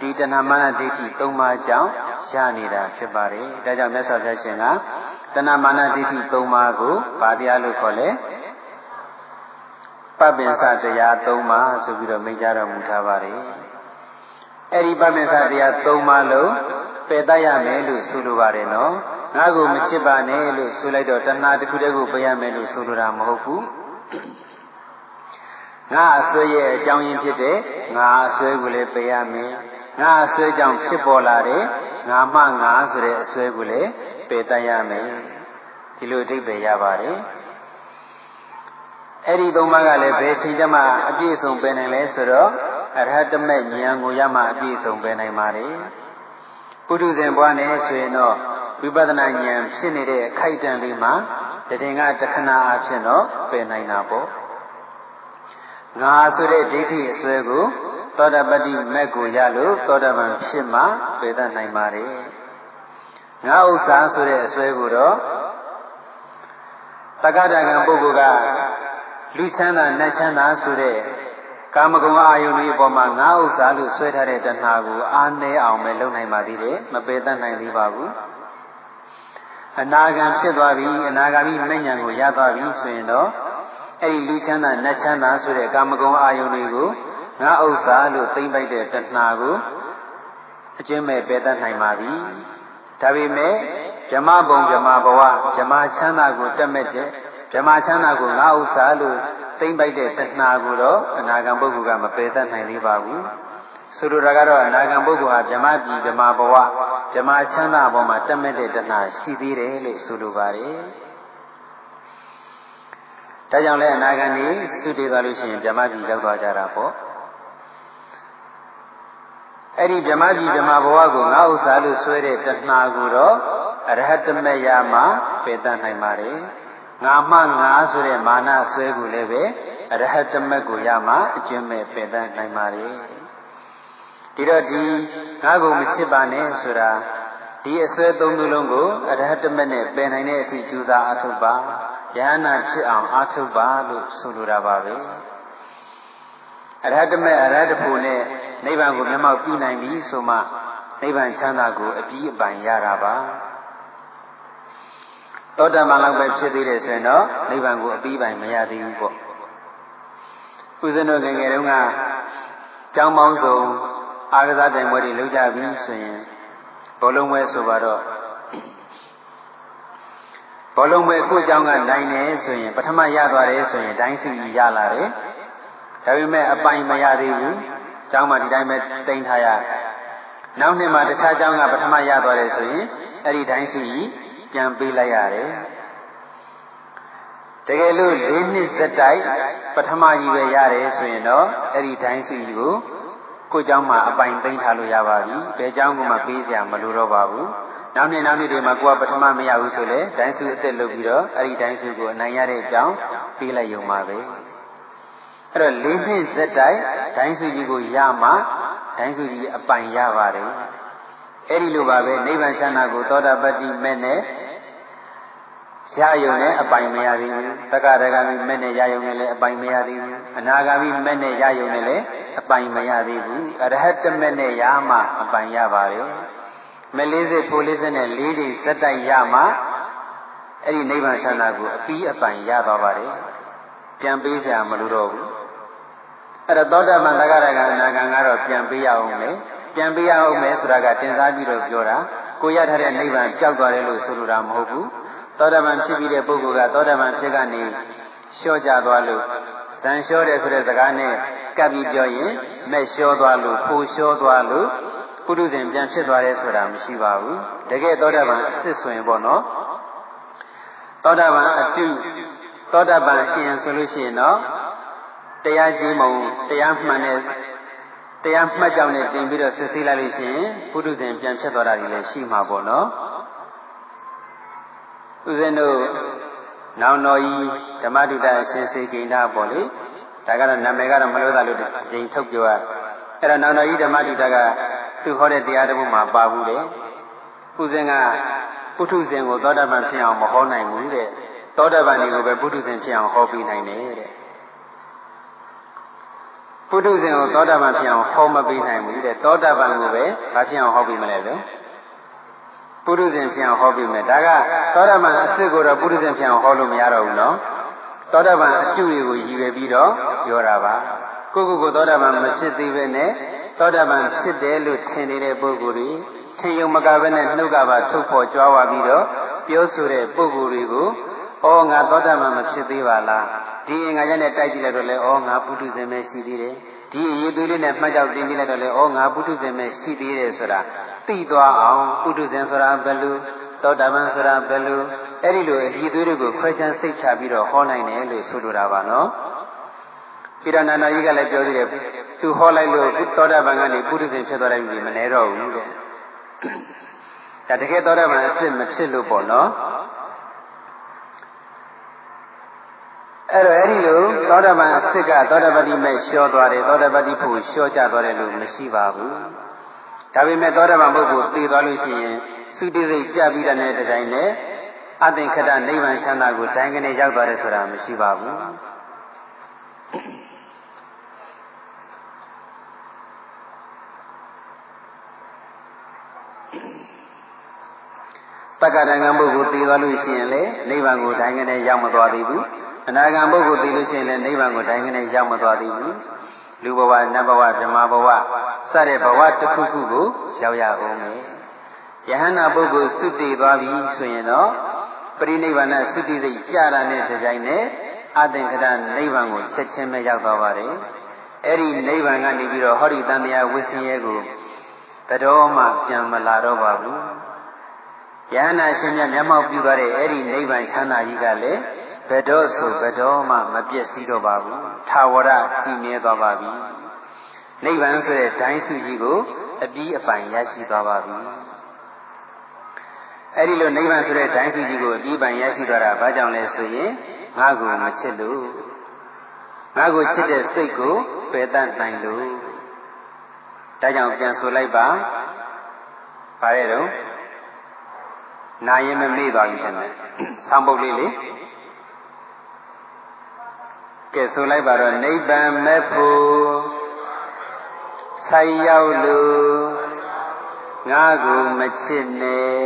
ဒီတဏမာနဒိဋ္ဌိ၃ပါးကြောင့်ရနေတာဖြစ်ပါတယ်။ဒါကြောင့်မြတ်စွာဘုရားရှင်ကတဏမာနဒိဋ္ဌိ၃ပါးကိုဗာတရားလို့ခေါ်လဲပပ္ပင်စတရား၃ပါးဆိုပြီးတော့မိန့်ကြတော်မူထားပါတယ်။အဲ့ဒီပပ္ပင်စတရား၃ပါးလုံး ပယ်တတ်ရမယ်လို့ဆိုလိုပါတယ်နော်ငါကိုမချစ်ပါနဲ့လို့ဆိုလိုက်တော့တဏှာတစ်ခုတည်းကိုပယ်ရမယ်လို့ဆိုလိုတာမဟုတ်ဘူးငါအစွဲရဲ့အကြောင်းရင်းဖြစ်တဲ့ငါအစွဲကိုလည်းပယ်ရမယ်ငါအစွဲကြောင့်ဖြစ်ပေါ်လာတဲ့ငါမှငါဆိုတဲ့အစွဲကိုလည်းပယ်တတ်ရမယ်ဒီလိုအဓိပ္ပာယ်ရပါတယ်အဲ့ဒီသုံးပါးကလည်းဘယ်ချိန်ကျမှအပြည့်အစုံပယ်နိုင်လဲဆိုတော့အရဟတမေဉာဏ်ကိုရမှအပြည့်အစုံပယ်နိုင်ပါတယ် ပုထုဇဉ်ဘွားနဲ့ဆိုရင်တော့ဝိပဿနာဉာဏ်ဖြစ်နေတဲ့အခိုက်အတန့်လေးမှာတည်ငါတခဏအဖြစ်တော့ပယ်နိုင်တာပေါ့ငါဆိုတဲ့ဒိဋ္ဌိအစွဲကိုသောတာပတ္တိမက်ကိုရလို့သောတာပန်ဖြစ်မှပယ်တတ်နိုင်ပါတယ်ငါဥစ္စာဆိုတဲ့အစွဲကိုတော့တက္ကတာကံပုဂ္ဂိုလ်ကလူချမ်းသာနတ်ချမ်းသာဆိုတဲ့ ကာမဂုဏ်အာယုန်ဒီအပေါ်မှာငါဥစ္စာလို့ဆွဲထားတဲ့တဏှာကိုအားနည်းအောင်ပဲလုပ်နိုင်ပါသေးတယ်မပယ်တတ်နိုင်သေးပါဘူးအနာဂံဖြစ်သွားပြီအနာဂါမိမဉ္ဇဉ်ကိုရသွားပြီဆိုရင်တော့အဲ့ဒီလူချမ်းသာနတ်ချမ်းသာဆိုတဲ့ကာမဂုဏ်အာယုန်တွေကိုငါဥစ္စာလို့သိမ့်ပိုက်တဲ့တဏှာကိုအကျဉ်းမဲ့ပယ်တတ်နိုင်ပါပြီဒါပေမဲ့ဇမဘုံဇမဘဝဇမချမ်းသာကိုတက်မဲ့တဲ့ဇမချမ်းသာကိုငါဥစ္စာလို့ သိမ့်ပိုက်တဲ့တဏှာကိုတော့အနာဂံပုဂ္ဂိုလ်ကမပယ်တတ်နိုင်သေးပါဘူးဆိုလိုတာကတော့အနာဂံပုဂ္ဂိုလ်ဟာဗြဟ္မပြည်ဗြဟ္မဘဝဗြဟ္မချမ်းသာဘောမှာတက်မဲ့တဲ့တဏှာရှိသေးတယ်လို့ဆိုလိုပါတယ်ဒါကြောင့်လည်းအနာဂံนี่သုတေသွားလို့ရှိရင်ဗြဟ္မပြည်ရောက်သွားကြတာပေါ့အဲ့ဒီဗြဟ္မပြည်ဗြဟ္မဘဝကိုငါဥစ္စာလို့ဆွဲတဲ့တဏှာကိုတော့အရဟတမယမှာပယ်တတ်နိုင်ပါတယ် ငါမှငါဆိုတဲ့မာနဆွဲကိုလည်းပဲအရဟတမတ်ကိုရမှအကျဉ်းမဲ့ပယ်တတ်နိုင်ပါလေဒီတော့ဒီငါကိုမချစ်ပါနဲ့ဆိုတာဒီအစွဲသုံးမျိုးလုံးကိုအရဟတမတ်နဲ့ပယ်နိုင်တဲ့အထိကြိုးစားအထုတ်ပါယန္နာဖြစ်အောင်အထုတ်ပါလို့ဆိုလိုတာပါပဲအရဟတမတ်အရဟတဖို့နဲ့နိဗ္ဗာန်ကိုမျက်မှောက်ပြုနိုင်ပြီဆိုမှနိဗ္ဗာန်ချမ်းသာကိုအပြီးအပိုင်ရတာပါ သောတပန်လောက်ပဲဖြစ်သေးတယ်ဆိုရင်တော့နိဗ္ဗာန်ကိုအပြီးပိုင်မရသေးဘူးပေါ့ဥစဉ်တို့ငယ်ငယ်တုန်းကကျောင်းပေါင်းစုံအာကစားပြိုင်ပွဲတွေလုပ်ကြပြီဆိုရင်ဘောလုံးပွဲဆိုပါတော့ဘောလုံးပွဲကိုကျောင်းကနိုင်တယ်ဆိုရင်ပထမရသွားတယ်ဆိုရင်တိုင်းစီရလာတယ်ဒါပေမဲ့အပိုင်မရသေးဘူးကျောင်းမှာဒီတိုင်းပဲတင်ထားရနောက်နှစ်မှာတခြားကျောင်းကပထမရသွားတယ်ဆိုရင်အဲ့ဒီတိုင်းစီ ပြန်ပေးလိုက်ရတယ်တကယ်လို့၄နှစ်စက်တိုက်ပထမကြီးပဲရတယ်ဆိုရင်တော့အဲ့ဒီဒိုင်းစုကြီးကိုကိုเจ้าမှာအပိုင်သိမ်းထားလို့ရပါပြီဘယ်เจ้าကမှပေးစရာမလိုတော့ပါဘူးနောက်နေ့နောက်နေ့တွေမှာကိုကပထမမရဘူးဆိုလေဒိုင်းစုအစ်စ်လုပ်ပြီးတော့အဲ့ဒီဒိုင်းစုကိုအနိုင်ရတဲ့အကြောင်းပေးလိုက်ရုံပါပဲအဲ့တော့၄နှစ်စက်တိုက်ဒိုင်းစုကြီးကိုရမှဒိုင်းစုကြီးအပိုင်ရပါတယ်အဲ့ဒီလိုပါပဲနိဗ္ဗာန်ချမ်းသာကိုသောတာပတ္တိမဲ့နဲ့ ရယုံနဲ့အပိုင်မရသေးဘူးတက္ကရဂမိမဲ့နဲ့ရယုံနဲ့လည်းအပိုင်မရသေးဘူးအနာဂါမိမဲ့နဲ့ရယုံနဲ့လည်းအပိုင်မရသေးဘူးအရဟတမဲ့နဲ့ရမှအပိုင်ရပါတယ်မလေးစစ်ဖိုလေးစစ်နဲ့လေးချိန်စက်တိုက်ရမှအဲ့ဒီနိဗ္ဗာန်ဆန္ဒကိုအပြီးအပိုင်ရသွားပါတယ်ပြန်ပေးစရာမလိုတော့ဘူးအဲ့တော့သောတာပန်တဂရကအနာဂံကတော့ပြန်ပေးရအောင်လေပြန်ပေးရအောင်မယ်ဆိုတာကတင်စားပြီးတော့ပြောတာကိုရထားတဲ့နိဗ္ဗာန်ကြောက်သွားတယ်လို့ဆိုလိုတာမဟုတ်ဘူး သောတာပန်ဖြစ်ပြီးတဲ့ပုဂ္ဂိုလ်ကသောတာပန်ဖြစ်ကနေလျှော့ကြသွားလို့ဇန်လျှော့တယ်ဆိုတဲ့စကားနဲ့ကပ်ပြီးပြောရင်မဲ့လျှော့သွားလို့ပိုလျှော့သွားလို့ပုထုဇဉ်ပြန်ဖြစ်သွားတယ်ဆိုတာမရှိပါဘူးတကယ်သောတာပန်အစ်စ်ဆိုရင်ပေါ့နော်သောတာပန်အတုသောတာပန်အရှင်ဆိုလို့ရှိရင်တော့တရားကြီးမုံတရားမှန်တဲ့တရားမှတ်ကြောင့်နဲ့တင်ပြီးတော့စစ်ဆေးလိုက်လို့ရှိရင်ပုထုဇဉ်ပြန်ဖြစ်သွားတာတွေလည်းရှိမှာပေါ့နော် ဦးဇင်းတို့နောင်တော်ကြီးဓမ္မတုတ္တအရှင်စေကိန္ဒပေါ့လေဒါကတော့နာမည်ကတော့မလို့သာလို့ဒီချိန်ထုတ်ပြောရအဲ့တော့နောင်တော်ကြီးဓမ္မတုတ္တကသူဟောတဲ့တရားတစ်ခုမှပါဘူးလေဦးဇင်းကပုထုဇဉ်ကိုသောတာပန်ဖြစ်အောင်မဟောနိုင်ဘူးတဲ့သောတာပန်တွေကိုပဲပုထုဇဉ်ဖြစ်အောင်ဟောပြီးနိုင်တယ်တဲ့ပုထုဇဉ်ကိုသောတာပန်ဖြစ်အောင်ဟောမပေးနိုင်ဘူးတဲ့သောတာပန်ကိုပဲမဖြစ်အောင်ဟောပြီးမလဲလို့ ပုထုဇဉ်ဖြစ်အောင်ဟောပြီးမယ်ဒါကသောတာပန်အစ်စ်ကိုတော့ပုထုဇဉ်ဖြစ်အောင်ဟောလို့မရတော့ဘူးနော်သောတာပန်အကျုတွေကိုရည်ရွယ်ပြီးတော့ပြောတာပါကိုယ့်ကိုယ်ကိုသောတာပန်မဖြစ်သေးပဲနဲ့သောတာပန်ဖြစ်တယ်လို့ထင်နေတဲ့ပုဂ္ဂိုလ်တွေထင်ယုံမကပဲနဲ့နှုတ်ကပါထုတ်ဖော်ကြွားဝါပြီးတော့ပြောဆိုတဲ့ပုဂ္ဂိုလ်တွေကိုဩငါသောတာပန်မဖြစ်သေးပါလားဒီအင်္ဂါချက်နဲ့တိုက်ကြည့်လိုက်တော့လေဩငါပုထုဇဉ်ပဲရှိသေးတယ် ဒီအရေးသွေးလေးနဲ့မှတ်ကြောက်တင်ကြည့်လိုက်တော့လေဩငါပုထုဇဉ်ပဲရှိသေးတယ်ဆိုတာသိသွားအောင်ပုထုဇဉ်ဆိုတာဘယ်လိုသောတာပန်ဆိုတာဘယ်လိုအဲ့ဒီလိုအရေးသွေးတွေကိုခွဲခြမ်းစိတ်ချပြီးတော့ဟောနိုင်တယ်လို့ဆိုလိုတာပါနော်ပိရဏနာကြီးကလည်းပြောသေးတယ်သူဟောလိုက်လို့သောတာပန်ကနေပုထုဇဉ်ဖြစ်သွားတယ်ပြီမလဲတော့ဘူးတဲ့ဒါတကယ်သောတာပန်အစ်စ်မဖြစ်လို့ပေါ့နော် အဲ့တော့အဲ့ဒီလိုသောတာပန်အစ်စ်ကသောတာပတိမဲ့လျှောသွားတယ်သောတာပတိဖို့လျှောကြသွားတယ်လို့မရှိပါဘူးဒါပေမဲ့သောတာပန်ပုဂ္ဂိုလ်သိသွားလို့ရှိရင်သုတိစိတ်ပြပြီးတဲ့တဲ့တိုင်းနဲ့အသင်္ခတနိဗ္ဗာန်ချမ်းသာကိုဒိုင်းကနေရောက်သွားတယ်ဆိုတာမရှိပါဘူးတက္ကရာငံပုဂ္ဂိုလ်သိသွားလို့ရှိရင်လေနိဗ္ဗာန်ကိုဒိုင်းကနေရောက်မသွားသေးဘူး အနာဂံပုဂ္ဂိုလ်သိလို့ရှိရင်လည်းနိဗ္ဗာန်ကိုတိုင်းကနေရောက်မသွားသေးဘူးလူဘဝနတ်ဘဝဓမ္မဘဝစတဲ့ဘဝတစ်ခုခုကိုရောက်ရအောင်မယ်ယဟန္တာပုဂ္ဂိုလ်သုတိသွားပြီဆိုရင်တော့ပရိနိဗ္ဗာန်သုတိစိတ်ကြာတာနဲ့ဒီတိုင်းနဲ့အသင်္ကရနိဗ္ဗာန်ကိုချက်ချင်းပဲရောက်သွားပါတယ်အဲ့ဒီနိဗ္ဗာန်ကနေပြီးတော့ဟောဒီတန်တရားဝိစင်ရဲ့ကိုဘယ်တော့မှပြန်မလာတော့ပါဘူးယဟန္တာရှင်မြတ်မျက်မှောက်ပြုသွားတဲ့အဲ့ဒီနိဗ္ဗာန်ချမ်းသာကြီးကလည်း ဘယ်တော့ဆိုဘယ်တော့မှမပြည့်စည်တော့ပါဘူးထာဝရကြည်မြဲသွားပါပြီနိဗ္ဗာန်ဆိုတဲ့ဒိုင်းစုကြီးကိုအပြီးအပိုင်ရရှိသွားပါပြီအဲ့ဒီလိုနိဗ္ဗာန်ဆိုတဲ့ဒိုင်းစုကြီးကိုအပြီးပိုင်ရရှိသွားတာဘာကြောင့်လဲဆိုရင်ငါကိုမချစ်လို့ငါကိုချစ်တဲ့စိတ်ကိုပယ်တတ်နိုင်လို့ဒါကြောင့်ပြန်ဆိုလိုက်ပါပါရဲ့တော့နာရင်မမေ့သွားပြီရှင်။ဆောင်းပုတ်လေးလေ ကဲဆိုလိုက်ပါတော့နိဗ္ဗာန်မဲ့ဖို့ဆိုင်ရောက်လို့ငါကိုမချစ်နဲ့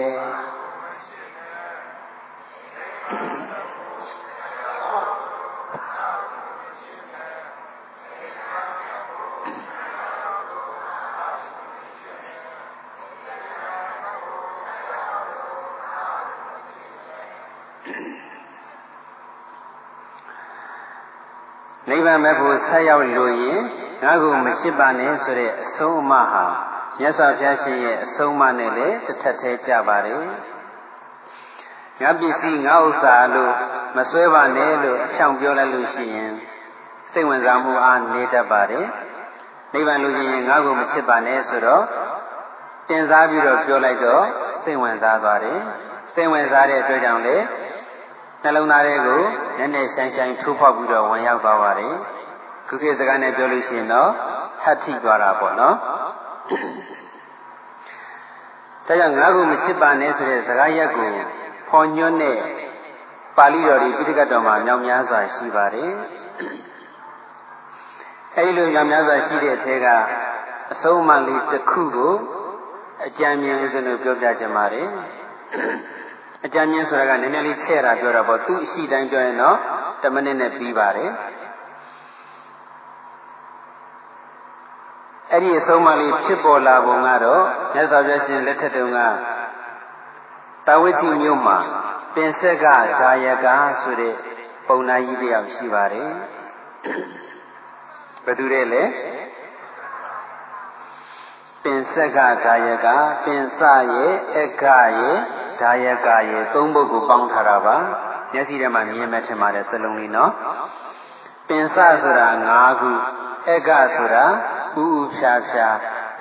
နိဗ္ဗာန်မဲ့ဖို့ဆက်ရောက်လို့ရင်ငါကိုမချစ်ပါနဲ့ဆိုတဲ့အဆုံးအမဟာမြတ်စွာဘုရားရှင်ရဲ့အဆုံးအမနဲ့လည်းတစ်ထပ်သေးကြပါတယ်ငါပစ္စည်းငါဥစ္စာလို့မဆွဲပါနဲ့လို့အဖြောင်ပြောလိုက်လို့ရှိရင်စိတ်ဝင်စားမှုအားနေတတ်ပါတယ်နိဗ္ဗာန်လူချင်းငါကိုမချစ်ပါနဲ့ဆိုတော့တင်စားပြီးတော့ပြောလိုက်တော့စိတ်ဝင်စားသွားတယ်စိတ်ဝင်စားတဲ့အတွက်ကြောင့်လေ နှလုံးသားလေးကိုနည်းနည်းဆိုင်ဆိုင်ထိုးဖောက်ပြီးတော့ဝင်ရောက်သွားပါတယ်ခုခေတ်စကားနဲ့ပြောလို့ရှိရင်တော့ဟတ်ထိသွားတာပေါ့နော်ဒါကြောင့်ငါ့ကိုမချစ်ပါနဲ့ဆိုတဲ့စကားရက်ကိုဖော်ညွှန်းတဲ့ပါဠိတော်ဒီပိဋကတ်တော်မှာမြောက်များစွာရှိပါတယ်အဲဒီလိုမြောက်များစွာရှိတဲ့အထဲကအဆုံးအမလေးတစ်ခုကိုအကြံဉာဏ်ဆိုလို့ပြောပြချင်ပါတယ် အကြံဉာဏ်ဆိုတာကနည်းနည်းလေးချဲ့တာပြောတာပေါ့သူအရှိတိုင်းပြောရင်တော့10မိနစ်နဲ့ပြီးပါတယ်အဲ့ဒီအဆုံးအမလေးဖြစ်ပေါ်လာပုံကတော့မြတ်စွာဘုရားရှင်လက်ထက်တုန်းကတာဝိတိမြို့မှာပင်ဆက်ကဓာယကဆိုတဲ့ပုံနာကြီးတယောက်ရှိပါတယ်ဘယ်သူတဲ့လဲပ င်ဆက်ကဓာယကပင်စရဲ့အခရဲ့ဓာယကရဲ့သုံးပုဒ်ကိုပေါင်းထားတာပါမျက်စိထဲမှာမြင်မဲ့ထင်ပါတယ်စလုံးလေးနော်ပင်စဆိုတာ၅ခုအခဆိုတာဥဥဖြာဖြာ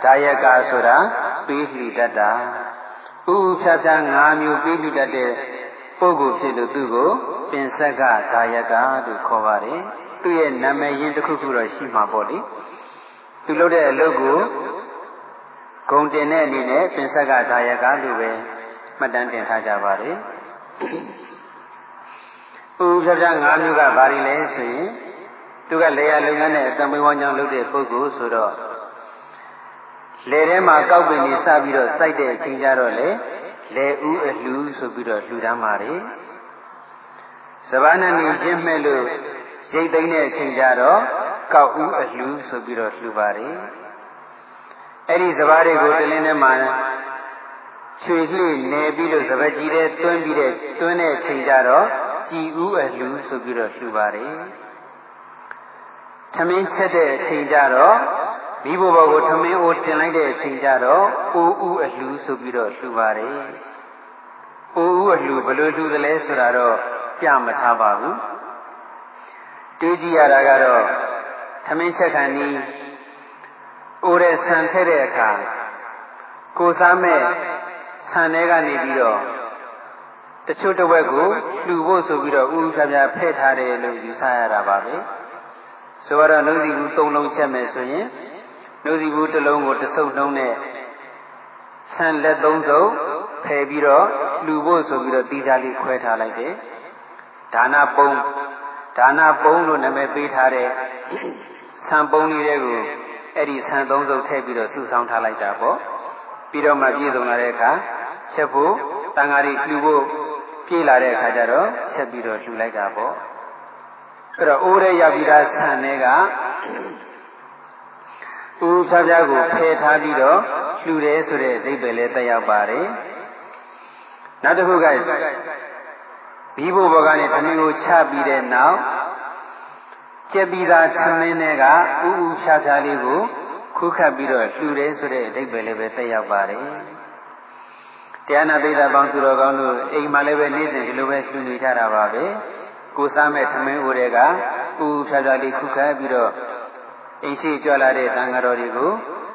ဓာယကဆိုတာပေးလှီတတ်တာဥဥဖြာဖြာ၅မျိုးပေးလှီတတ်တဲ့ပုဂ္ဂိုလ်ဖြစ်လို့သူ့ကိုပင်ဆက်ကဒါယကလို့ခေါ်ပါတယ်သူ့ရဲ့နာမည်ရင်းတစ်ခုခုတော့ရှိမှာပေါ့လေသူလုပ်တဲ့အလုပ်ကို ဂုံတင်တဲ့အနေနဲ့ပင်ဆက်ကဒါယကလို့ပဲမှတ်တမ်းတင်ထားကြပါတယ်ဥပ္ပဒါ၅မျိုးကဘာတွေလဲဆိုရင်သူကလေယာလုပ်ငန်းနဲ့အတံမေဝကြောင့်လုပ်တဲ့ပုဂ္ဂိုလ်ဆိုတော့လေထဲမှာကောက်ပင်နေစပြီးတော့စိုက်တဲ့အချိန်ကြတော့လေလေဥအလှူဆိုပြီးတော့လှူဒန်းပါတယ်စဘာနဲ့နေရှင်းမဲ့လို့ရိတ်သိမ်းတဲ့အချိန်ကြတော့ကောက်ဥအလှူဆိုပြီးတော့လှူပါတယ် အဲ့ဒီစဘာတွေကိုတလင်းထဲမှာချွေလှနေပြီးလို့စပကြီးတဲ့တွန်းပြီးတဲ့တွန်းတဲ့အချိန်ကြတော့ကြည်ဥအလှူဆိုပြီးတော့လှူပါတယ်ထမင်းချက်တဲ့အချိန်ကြတော့မိဘဘောကိုထမင်းအိုးတင်လိုက်တဲ့အချိန်ကြတော့အိုးဥအလှဆိုပြီးတော့လှူပါတယ်။အိုးဥအလှဘယ်လိုလှူသလဲဆိုတာတော့ပြမထားပါဘူး။တွေးကြည့်ရတာကတော့ထမင်းချက်ခံနီး အိုးတဲ့ဆန်ထည့်တဲ့အခါကိုစားမဲ့ဆန်ထဲကနေပြီးတော့တချို့တစ်ဝက်ကိုလှူဖို့ဆိုပြီးတော့ဥဥဖြားဖြားဖဲ့ထားတယ်လို့ယူဆရတာပါပဲ။ဆိုတော့နှုတ်စီဘူး၃လုံးချက်မယ်ဆိုရင်နှုတ်စီဘူးတစ်လုံးကိုတဆုပ်နှုံးနဲ့ဆန်လက်သုံးစုပ်ဖယ်ပြီးတော့လှူဖို့ဆိုပြီးတော့တီးသားလေးခွဲထားလိုက်တယ်ဒါနပုံဒါနပုံလို့နာမည်ပေးထားတဲ့ဆံပုံလေးတွေကို အဲ့ဒီဆံသုံးစုပ်ထည့်ပြီးတော့စုဆောင်းထားလိုက်တာပေါ့ပြီးတော့မှပြည့်စုံလာတဲ့အခါချက်ဖို့တန်ဃာတွေလှူဖို့ပြေးလာတဲ့အခါကျတော့ချက်ပြီးတော့လှူလိုက်တာပေါ့အဲ့တော့အိုးရဲရောက်ပြီးသားဆံတွေကဦးဖြားဖြားကိုဖယ်ထားပြီးတော့လှူတယ်ဆိုတဲ့အဓိပ္ပာယ်လည်းတက်ရောက်ပါတယ်နောက်တစ်ခုကဘီဘိုဘောကနေသမင်းကိုချပြီးတဲ့နောက် ကျက်ပြီးသားသမင်းတွေကဥဥဖြားဖြားလေးကိုခုခတ်ပြီးတော့လှူတယ်ဆိုတဲ့အဓိပ္ပာယ်လည်းပဲတက်ရောက်ပါတယ်တရားနာပိဋကပေါင်းသူတော်ကောင်းတို့အိမ်မှာလည်းပဲနေ့စဉ်ဒီလိုပဲလှူနေကြတာပါပဲကိုစားမဲ့သမင်းဦးတွေကဥဥဖြားဖြားလေးခုခတ်ပြီးတော့အိမ်ရှိကြွလာတဲ့တန်ဃာတော်တွေကို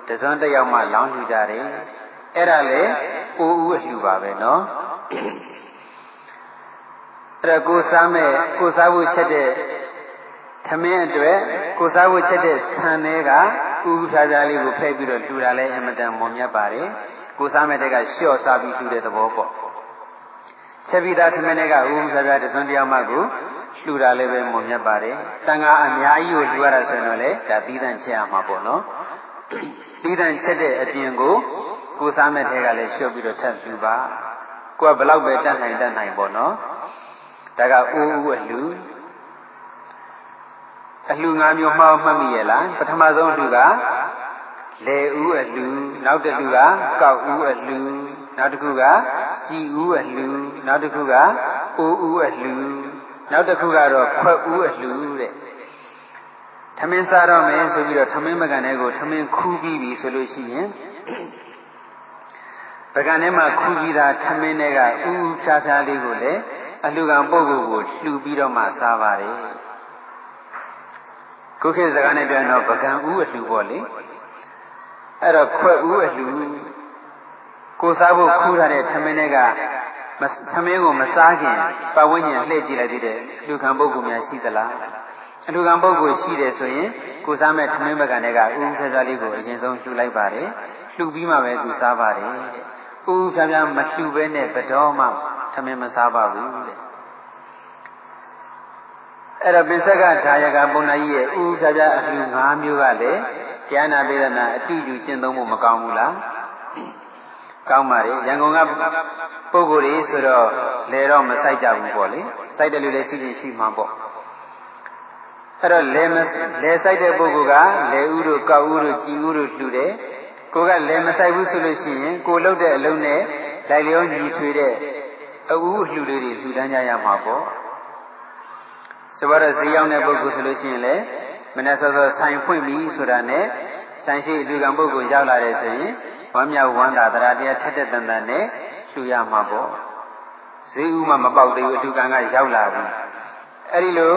တစွန်းတယောက်မှလောင်းလှူကြတယ်အဲ့ဒါလေအိုးဦးအလှူပါပဲနော်အဲ့ဒါကိုစားမဲ့ကိုစားဖို့ချက်တဲ့ သမင်းအတွက်ကိုစားဖို့ချက်တဲ့ဆန်တွေကဥဥဖြားဖြားလေးကိုဖဲ့ပြီးတော့လှူတာလဲအမတန်မွန်မြတ်ပါတယ်ကိုစားမဲ့တဲ့ကလျှော့စားပြီးလှူတဲ့သဘောပေါ့ချက်ပြီးသားသမင်းတွေကဥဥဖြားဖြားတစွန်းတယောက်မှကိုလှူတာလည်းပဲမွန်မြတ်ပါတယ်တန်ခါအများကြီးကိုလှူရတာဆိုရင်တော့လေဒါသီးသန့်ချက်ရမှာပေါ့နော်သီးသန့်ချက်တဲ့အပြင်ကိုကိုစားမဲ့ထဲကလည်းလျှော့ပြီးတော့ထပ်လှူပါကိုကဘလောက်ပဲတတ်နိုင်တတ်နိုင်ပေါ့နော်ဒါကအိုးဦးအလှူ အလှူ၅မျိုးမှောက်မှတ်မိရဲ့လားပထမဆုံးအလှူကလေဦးအလှူနောက်တစ်လှူကကောက်ဦးအလှူနောက်တစ်ခုကကြည်ဦးအလှူနောက်တစ်ခုကအိုးဦးအလှူနောက်တစ်ခုကတော့ခွက်ဦးအလှူတဲ့ထမင်းစားတော့မယ်ဆိုပြီးတော့ထမင်းမကန်တဲ့ကိုထမင်းခူးပြီးပြီဆိုလို့ရှိရင်ပကံထဲမှာခူးပြီးသားထမင်းတွေကဥဥဖြားဖြားလေးကိုလည်းအလှကံပုဂ္ဂိုလ်ကိုလှူပြီးတော့မှစားပါတယ် ခုခေတ်စကားနဲ့ပြောရင်တော့ပကံဥအလှူပေါ့လေအဲ့တော့ခွက်ဥအလှူကိုစားဖို့ခူးထားတဲ့ထမင်းတွေကသမင်းကိုမစားခင်ပတ်ဝန်းကျင်လှည့်ကြည့်လိုက်သေးတယ်လူခံပုဂ္ဂိုလ်များရှိသလားအလူခံပုဂ္ဂိုလ်ရှိတယ်ဆိုရင်ကိုစားမဲ့သမင်းဘက်ကလည်းကဥဥဖြားဖြားလေးကိုအရင်ဆုံးလှူလိုက်ပါတယ်လှူပြီးမှပဲသူစားပါတယ်ဥဥဖြားဖြားမလှူဘဲနဲ့ဘတော်မှသမင်းမစားပါဘူးတဲ့ အဲ့တော့ပိစကဓာယကပုံနာကြီးရဲ့ဥဥဖြားဖြားအလှူ၅မျိုးကလည်းတရားနာပေဒနာအတူတူကျင့်သုံးဖို့မကောင်းဘူးလားကောင်းပါလေရန်ကုန်ကပုဂ္ဂိုလ်တွေဆိုတော့လေတော့မဆိုင်ကြဘူးပေါ့လေစိုက်တယ်လို့လည်းရှိရင်ရှိမှာပေါ့အဲ့တော့လဲလဲဆိုင်တဲ့ပုဂ္ဂိုလ်ကလဲဥတို့ကောက်ဥတို့ကြည်ဥတို့လှူတယ်ကိုကလဲမဆိုင်ဘူးဆိုလို့ရှိရင်ကိုလှုပ်တဲ့အလုံးနဲ့လိုက်လျောညီထွေတဲ့အူးလှူလေးတွေလှူဒန်းကြရမှာပေါ့ ဆိုတော့ဈေးရောက်တဲ့ပုဂ္ဂိုလ်ဆိုလို့ရှိရင်လေမနေ့စောစောဆိုင်ဖွင့်ပြီဆိုတာနဲ့ဆိုင်ရှိအလူကံပုဂ္ဂိုလ်ရောက်လာတယ်ဆိုရင်ဝမ်းမြောက်ဝမ်းသာတရားတရားထက်တဲ့တန်တန်နဲ့လှူရမှာပေါ့ဈေးဥမှမပေါက်သေးဘူးအလူကံကရောက်လာပြီအဲ့ဒီလို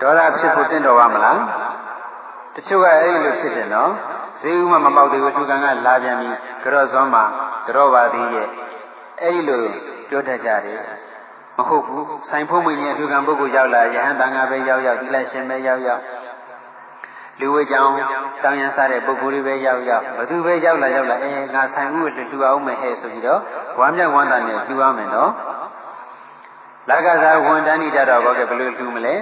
ဒေါသဖြစ်ဖို့တင့်တော်ပါမလားတချို့ကအဲ့ဒီလိုဖြစ်တယ်နော်ဈေးဥမှမပေါက်သေးဘူးအလူကံကလာပြန်ပြီကြော့စောမှာကြော့ပါသေးရဲ့အဲ့ဒီလိုပြောတတ်ကြတယ် မဟုတ်ဘူးဆိုင်ဖို့မင်းရဲ့အလူကံပုဂ္ဂိုလ်ရောက်လာယဟန်တန်ခါပဲရောက်ရောက်ဒီလိုက်ရှင်ပဲရောက်ရောက်လူဝေကြောင်တောင်းရန်စားတဲ့ပုဂ္ဂိုလ်တွေပဲရောက်ရောက်ဘသူပဲရောက်လာရောက်လာအဲငါဆိုင်မှုကိုတူအောင်မယ်ဟဲ့ဆိုပြီးတော့ဝမ်းမြောက်ဝမ်းသာနဲ့တူအောင်မယ်နော်လာကစားဝန်တန်းနေကြတော့ဘောကဘယ်လိုတူမလဲ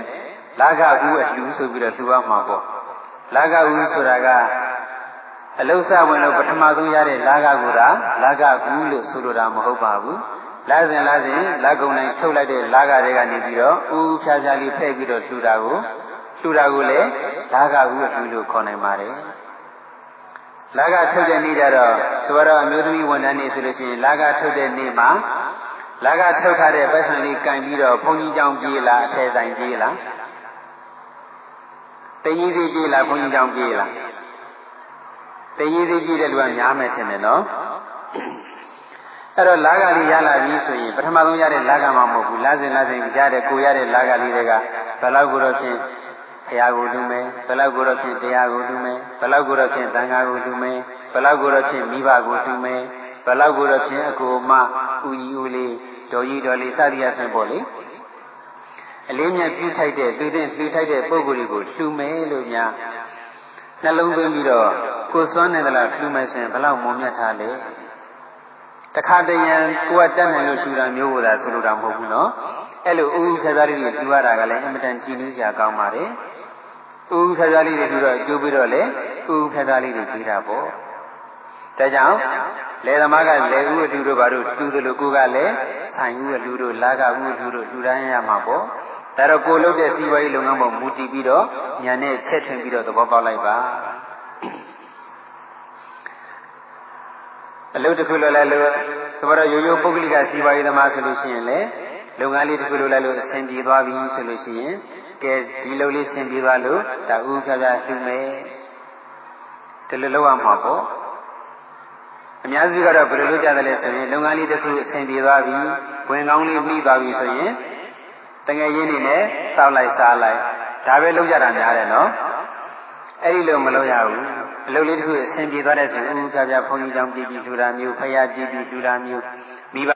လာကဘူးအတူဆိုပြီးတော့တူအောင်မှာပေါ့လာကဘူးဆိုတာကအလုဆဝင်လို့ပထမဆုံးရတဲ့လာကကူတာလာကကူလို့ဆိုလိုတာမဟုတ်ပါဘူး လာစဉ်လာစဉ်လာကုံတိုင်းချုပ်လိုက်တဲ့လာကတွေကနေပြီးတော့ဥဥဖြားဖြားလေးဖဲ့ပြီးတော့လှူတာကိုလှူတာကိုလည်းလာကကူအလှူလို့ခေါ်နိုင်ပါတယ်လာကထုတ်တဲ့နေ့တော့ဆိုတော့အမျိုးသမီးဝန်ထမ်းနေဆိုလို့ရှိရင်လာကထုတ်တဲ့နေ့မှာလာကထုတ်ထားတဲ့ပတ်စံလေးကင်ပြီးတော့ဘုန်းကြီးကျောင်းပြေးလားအထယ်ဆိုင်ပြေးလားတရင်စီပြေးလားဘုန်းကြီးကျောင်းပြေးလားတရေသေးပြည့်တဲ့လူကများမယ်ထင်တယ်နော် အဲ့တော့လာကလေးရလာပြီဆိုရင်ပထမဆုံးရတဲ့လာကမှမဟုတ်ဘူးလာစဉ်လာစဉ်ရတဲ့ကိုရတဲ့လာကလေးတွေကဘယ်လောက်ကိုတော့ဖြင့်ဘုရားကိုလူမယ်ဘယ်လောက်ကိုတော့ဖြင့်တရားကိုလူမယ်ဘယ်လောက်ကိုတော့ဖြင့်သံဃာကိုလူမယ်ဘယ်လောက်ကိုတော့ဖြင့်မိဘကိုလူမယ်ဘယ်လောက်ကိုတော့ဖြင့်အကိုမဥကြီးဦးလေးတော်ကြီးတော်လေးစသည်အဖြစ်ပေါ့လေအလေးမြတ်ပြုထိုက်တဲ့သူတဲ့လှူထိုက်တဲ့ပုံကိုယ်တွေကိုလှူမယ်လို့များနှလုံးသွင်းပြီးတော့ကိုစွမ်းနေသလားလှူမယ်ဆိုရင်ဘယ်လောက်မုံမြတ်ထားလဲ တခါတရံကိုကတက်နိုင်လို့လှူတာမျိုးကိုသာဆိုလိုတာမဟုတ်ဘူးနော်အဲ့လိုဥဥခသားလေးတွေလှူရတာကလည်းအင်မတန်ကြည်နူးစရာကောင်းပါတယ်ဥဥခသားလေးတွေလှူတော့ကျိုးပြီးတော့လေဥဥခသားလေးတွေပြီးတာပေါ့ဒါကြောင့်လေသမားကလေဥအတူတို့ဘာတို့လှူသလိုကိုကလည်းဆိုင်ဥအတူတို့လာကဥအတူတို့လှူဒန်းရမှာပေါ့ဒါတော့ကိုလုပ်တဲ့စီးပွားရေးလုပ်ငန်းပေါ်မူတည်ပြီးတော့ညာနဲ့ချက်ထွင်ပြီးတော့သဘောပေါက်လိုက်ပါ အလုပ်တစ်ခုလုပ်လိုက်လို့သဘောတော့ရိုးရိုးပုဂ္ဂလိကစီးပွားရေးသမားဆိုလို့ရှိရင်လေလုပ်ငန်းလေးတစ်ခုလုပ်လိုက်လို့အဆင်ပြေသွားပြီဆိုလို့ရှိရင်ကဲဒီလုပ်လေးဆင်ပြေသွားလို့ဒါဥဖြားဖြားလှူမယ်ဒီလိုလုပ်ရမှာပေါ့အများစုကတော့ဘယ်လိုလုပ်ကြတယ်လဲဆိုရင်လုပ်ငန်းလေးတစ်ခုအဆင်ပြေသွားပြီဝင်ကောင်းလေးပြီးသွားပြီဆိုရင်တငယ်ရင်းနေနဲ့စောက်လိုက်စားလိုက်ဒါပဲလုပ်ကြတာများတယ်နော်အဲ့ဒီလိုမလုပ်ရဘူး အလုပ်လေးတစ်ခုအဆင်ပြေသွားတဲ့ဆိုရင်ဥပ္ပခါပြဘုန်းကြီးကြောင့်ပြည်ပြီးထူတာမျိုးဖယားပြည်ပြီးထူတာမျိုးမိဘ